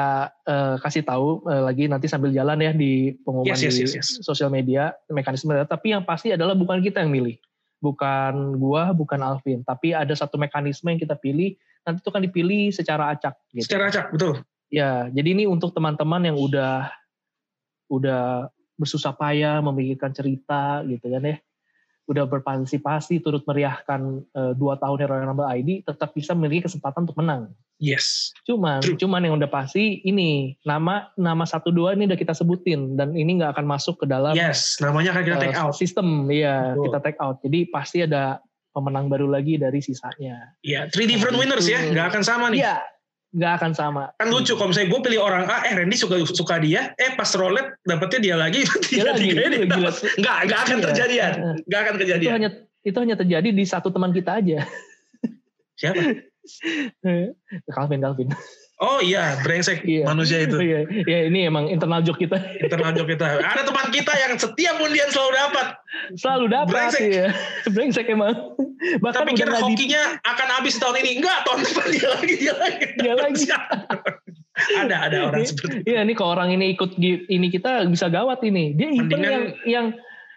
eh, kasih tahu eh, lagi nanti sambil jalan ya di pengumuman Yes, yes, di yes, yes. sosial media mekanisme. Tapi yang pasti adalah bukan kita yang milih, bukan gua, bukan Alvin. Tapi ada satu mekanisme yang kita pilih. Nanti itu kan dipilih secara acak. Gitu. Secara acak, betul. Ya, jadi ini untuk teman-teman yang udah udah bersusah payah memikirkan cerita gitu kan ya. Udah berpartisipasi turut meriahkan eh, dua tahun Royal Rumble ID tetap bisa memiliki kesempatan untuk menang. Yes. Cuman True. cuman yang udah pasti ini nama nama satu dua ini udah kita sebutin dan ini nggak akan masuk ke dalam Yes, namanya akan kita eh, take out. sistem ya Betul. kita take out. Jadi pasti ada pemenang baru lagi dari sisanya. Iya, three different Nah, winners ya, nggak akan sama nih. Iya, nggak akan sama. Kan lucu kalau misalnya gue pilih orang A, eh Randy suka suka dia, eh pas roulette dapetnya dia lagi, Dia lagi. Nggak, nggak akan Iya. terjadian, nggak akan itu kejadian. hanya itu hanya terjadi di satu teman kita aja. Siapa? Calvin, Calvin. Oh iya, brengsek Iya. manusia itu. Iya, iya, ini emang internal joke kita. Internal joke kita. Ada teman kita yang setiap undian selalu dapat. Selalu dapat Brengsek. ya. Brengsek emang. Bahkan Tapi kira nggak di- hokinya akan habis tahun ini. Enggak, tahun depan dia lagi, dia lagi. Dia lagi. ada, ada orang seperti itu. Iya nih kalau orang ini ikut ini kita bisa gawat ini. Dia event Mendingan- yang yang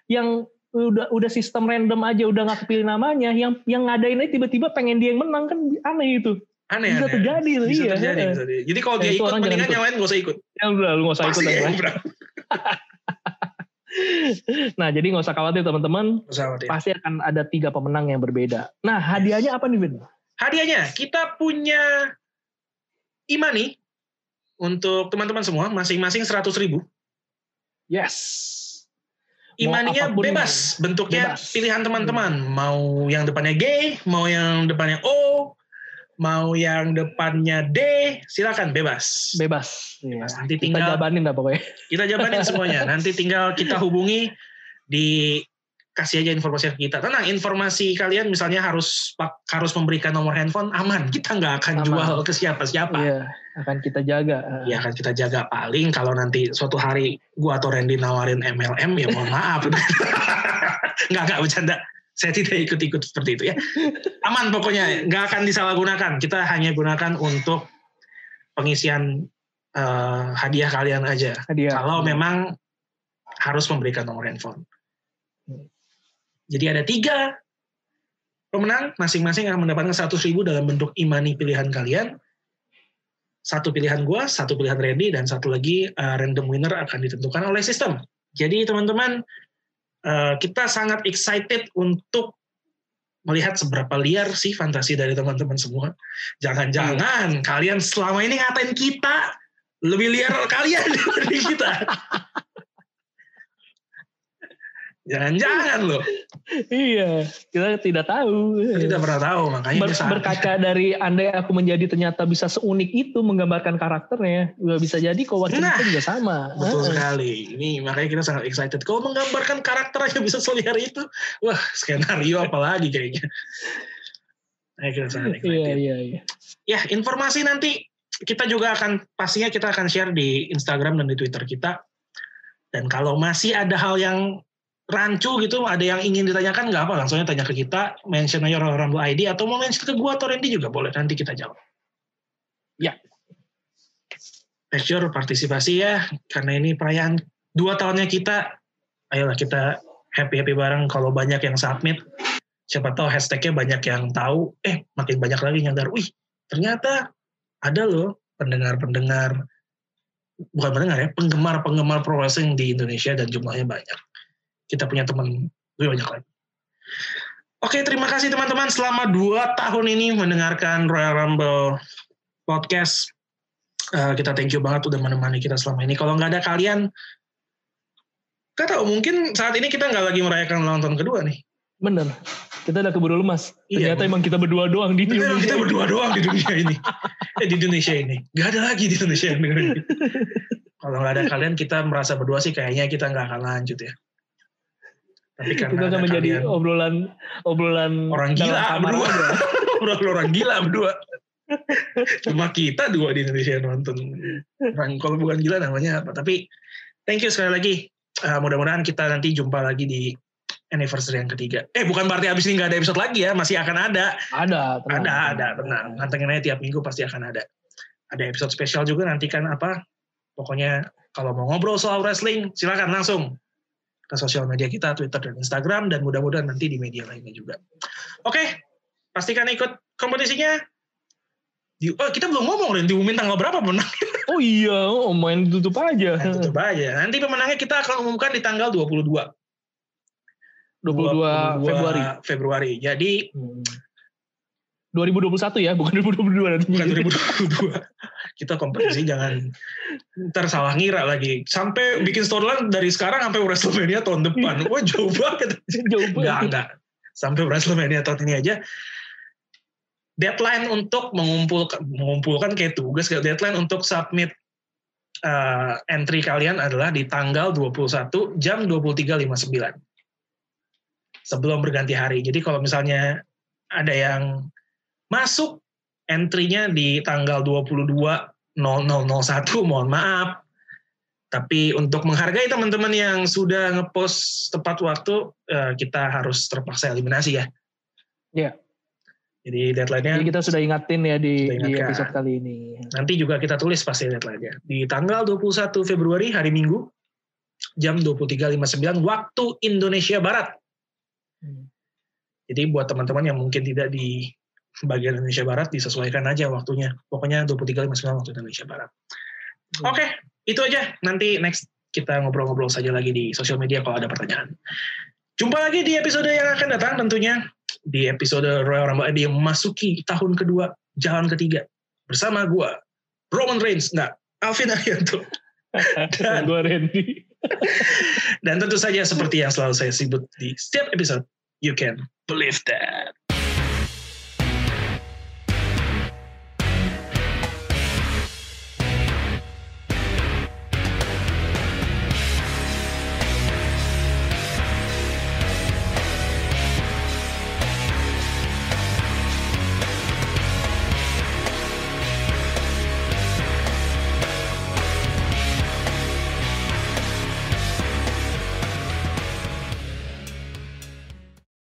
yang udah udah sistem random aja udah nggak kepilih namanya yang yang ngadain aja tiba-tiba pengen dia yang menang kan aneh itu Aneh, bisa aneh. terjadi loh, Bisa iya terjadi, bisa terjadi. Jadi kalau dia ikut, mendingan yang lain gak usah ikut. ya udah lu nggak usah ikut Pasti ya, nah jadi nggak usah khawatir teman-teman pasti akan ada tiga pemenang yang berbeda nah hadiahnya apa nih Vin? Hadiahnya, kita punya Imani untuk teman-teman semua, masing-masing 100 ribu. yes Imaninya bebas, bentuknya bebas. pilihan teman-teman. Mau yang depannya G, mau yang depannya O, mau yang depannya D, silakan bebas. bebas Iya. Nanti kita tinggal jabanin dah pokoknya kita jabanin semuanya. Nanti tinggal kita hubungi di kasih aja informasi ke kita. Tenang, informasi kalian misalnya harus harus memberikan nomor handphone aman. Kita nggak akan Aman. jual ke siapa-siapa. iya akan kita jaga Ya akan kita jaga paling kalau nanti suatu hari gua atau Randy nawarin MLM ya mohon maaf. nggak nggak bercanda. Saya tidak ikut-ikut seperti itu ya. Aman pokoknya, nggak akan disalahgunakan. Kita hanya gunakan untuk pengisian eh, hadiah kalian aja. hadiah Kalau memang harus memberikan nomor handphone. Jadi ada tiga pemenang, masing-masing akan mendapatkan 100 ribu dalam bentuk imani pilihan kalian. Satu pilihan gua, satu pilihan Randy, dan satu lagi uh, random winner akan ditentukan oleh sistem. Jadi teman-teman, uh, kita sangat excited untuk melihat seberapa liar sih fantasi dari teman-teman semua. Jangan-jangan kalian selama ini ngatain kita lebih liar kalian dibanding kita. Jangan-jangan loh. iya kita tidak tahu Kita tidak pernah tahu makanya Ber- berkaca dari andai aku menjadi ternyata bisa seunik itu menggambarkan karakternya juga bisa jadi kewakil Nah, kita juga sama Betul Heeh. sekali. Ini makanya kita sangat excited. Kalau menggambarkan karakter aja bisa seliar itu, wah skenario apalagi kayaknya. Nah, kita sangat excited. iya iya iya Ya, informasi nanti kita juga akan pastinya kita akan share di Instagram dan di Twitter kita. Dan kalau masih ada hal yang rancu gitu, ada yang ingin ditanyakan nggak apa, langsungnya tanya ke kita, mention aja orang Rumble ID atau mau mention ke gua atau Randy juga boleh, nanti kita jawab. Ya. Make sure partisipasi ya, karena ini perayaan dua tahunnya kita. Ayolah kita happy-happy bareng kalau banyak yang submit. Siapa tahu hashtagnya banyak yang tahu, eh makin banyak lagi nyadar, wih ternyata ada loh pendengar-pendengar bukan pendengar ya penggemar-penggemar pro wrestling di Indonesia dan jumlahnya banyak kita punya teman lebih banyak lagi oke terima kasih teman-teman selama dua tahun ini mendengarkan Royal Rumble podcast Eh, kita thank you banget udah menemani kita selama ini kalau nggak ada kalian Gak tahu, mungkin saat ini kita nggak lagi merayakan ulang tahun kedua nih. bener kita udah keburu lemas Iya, ternyata emang kita berdua doang di Kita, Indonesia kita berdua doang di dunia ini. Eh, di Indonesia ini. Gak ada lagi di Indonesia yang dengerin. Kalau nggak ada kalian, kita merasa berdua sih kayaknya kita nggak akan lanjut ya. Tapi karena kita ada akan menjadi obrolan obrolan Orang gila berdua. aja. orang, gila berdua. Cuma kita dua di Indonesia nonton. Orang kalau bukan gila namanya apa. Tapi thank you sekali lagi. Eh, mudah-mudahan kita nanti jumpa lagi di anniversary yang ketiga. Eh bukan berarti abis ini nggak ada episode lagi ya. Masih akan ada. ada tenang. Ada, ada, tenang. Pantengin aja tiap minggu pasti akan ada. Ada episode spesial juga nanti kan apa. Pokoknya kalau mau ngobrol soal wrestling, silakan langsung ke sosial media kita, Twitter dan Instagram, dan mudah-mudahan nanti di media lainnya juga. Oke, pastikan ikut kompetisinya. Di, oh, kita belum ngomong, Ren, diumumin tanggal berapa menang. oh iya oh, main tutup aja Nah, tutup aja. Nanti pemenangnya kita akan umumkan di tanggal 22. 22 Februari Februari. Jadi Hmm. 2021 ya bukan 2022 nanti bukan 2022. Kita kompetisi jangan ntar salah ngira lagi. Sampai bikin storyline dari sekarang sampai WrestleMania tahun depan. Wah jauh banget. jauh Enggak, banget enggak. Sampai WrestleMania tahun ini aja. Deadline untuk mengumpulkan, mengumpulkan kayak tugas, kayak deadline untuk submit uh, entry kalian adalah di tanggal 21 jam 23.59. Sebelum berganti hari. Jadi kalau misalnya ada yang masuk entry-nya di tanggal 22.0001, mohon maaf. Tapi untuk menghargai teman-teman yang sudah ngepost tepat waktu, eh, kita harus terpaksa eliminasi ya. Iya. Jadi deadline-nya Jadi kita sudah ingatin ya di, di episode kali ini. nanti juga kita tulis pasti deadline-nya. Di tanggal 21 Februari, hari Minggu, jam 23.59 waktu Indonesia Barat. Hmm. Jadi buat teman-teman yang mungkin tidak di bagian Indonesia Barat, disesuaikan aja waktunya. Pokoknya 23.59 waktu Indonesia Barat. Hmm. Oke, itu aja. Nanti next kita ngobrol-ngobrol saja lagi di sosial media kalau ada pertanyaan. Jumpa lagi di episode yang akan datang tentunya. Di episode Royal Rumble di memasuki tahun kedua, jalan ketiga. Bersama gua, Roman Reigns. Enggak, Alvin Arianto. Dan- Gue Randy. Dan tentu saja seperti yang selalu saya sebut di setiap episode, you can believe that.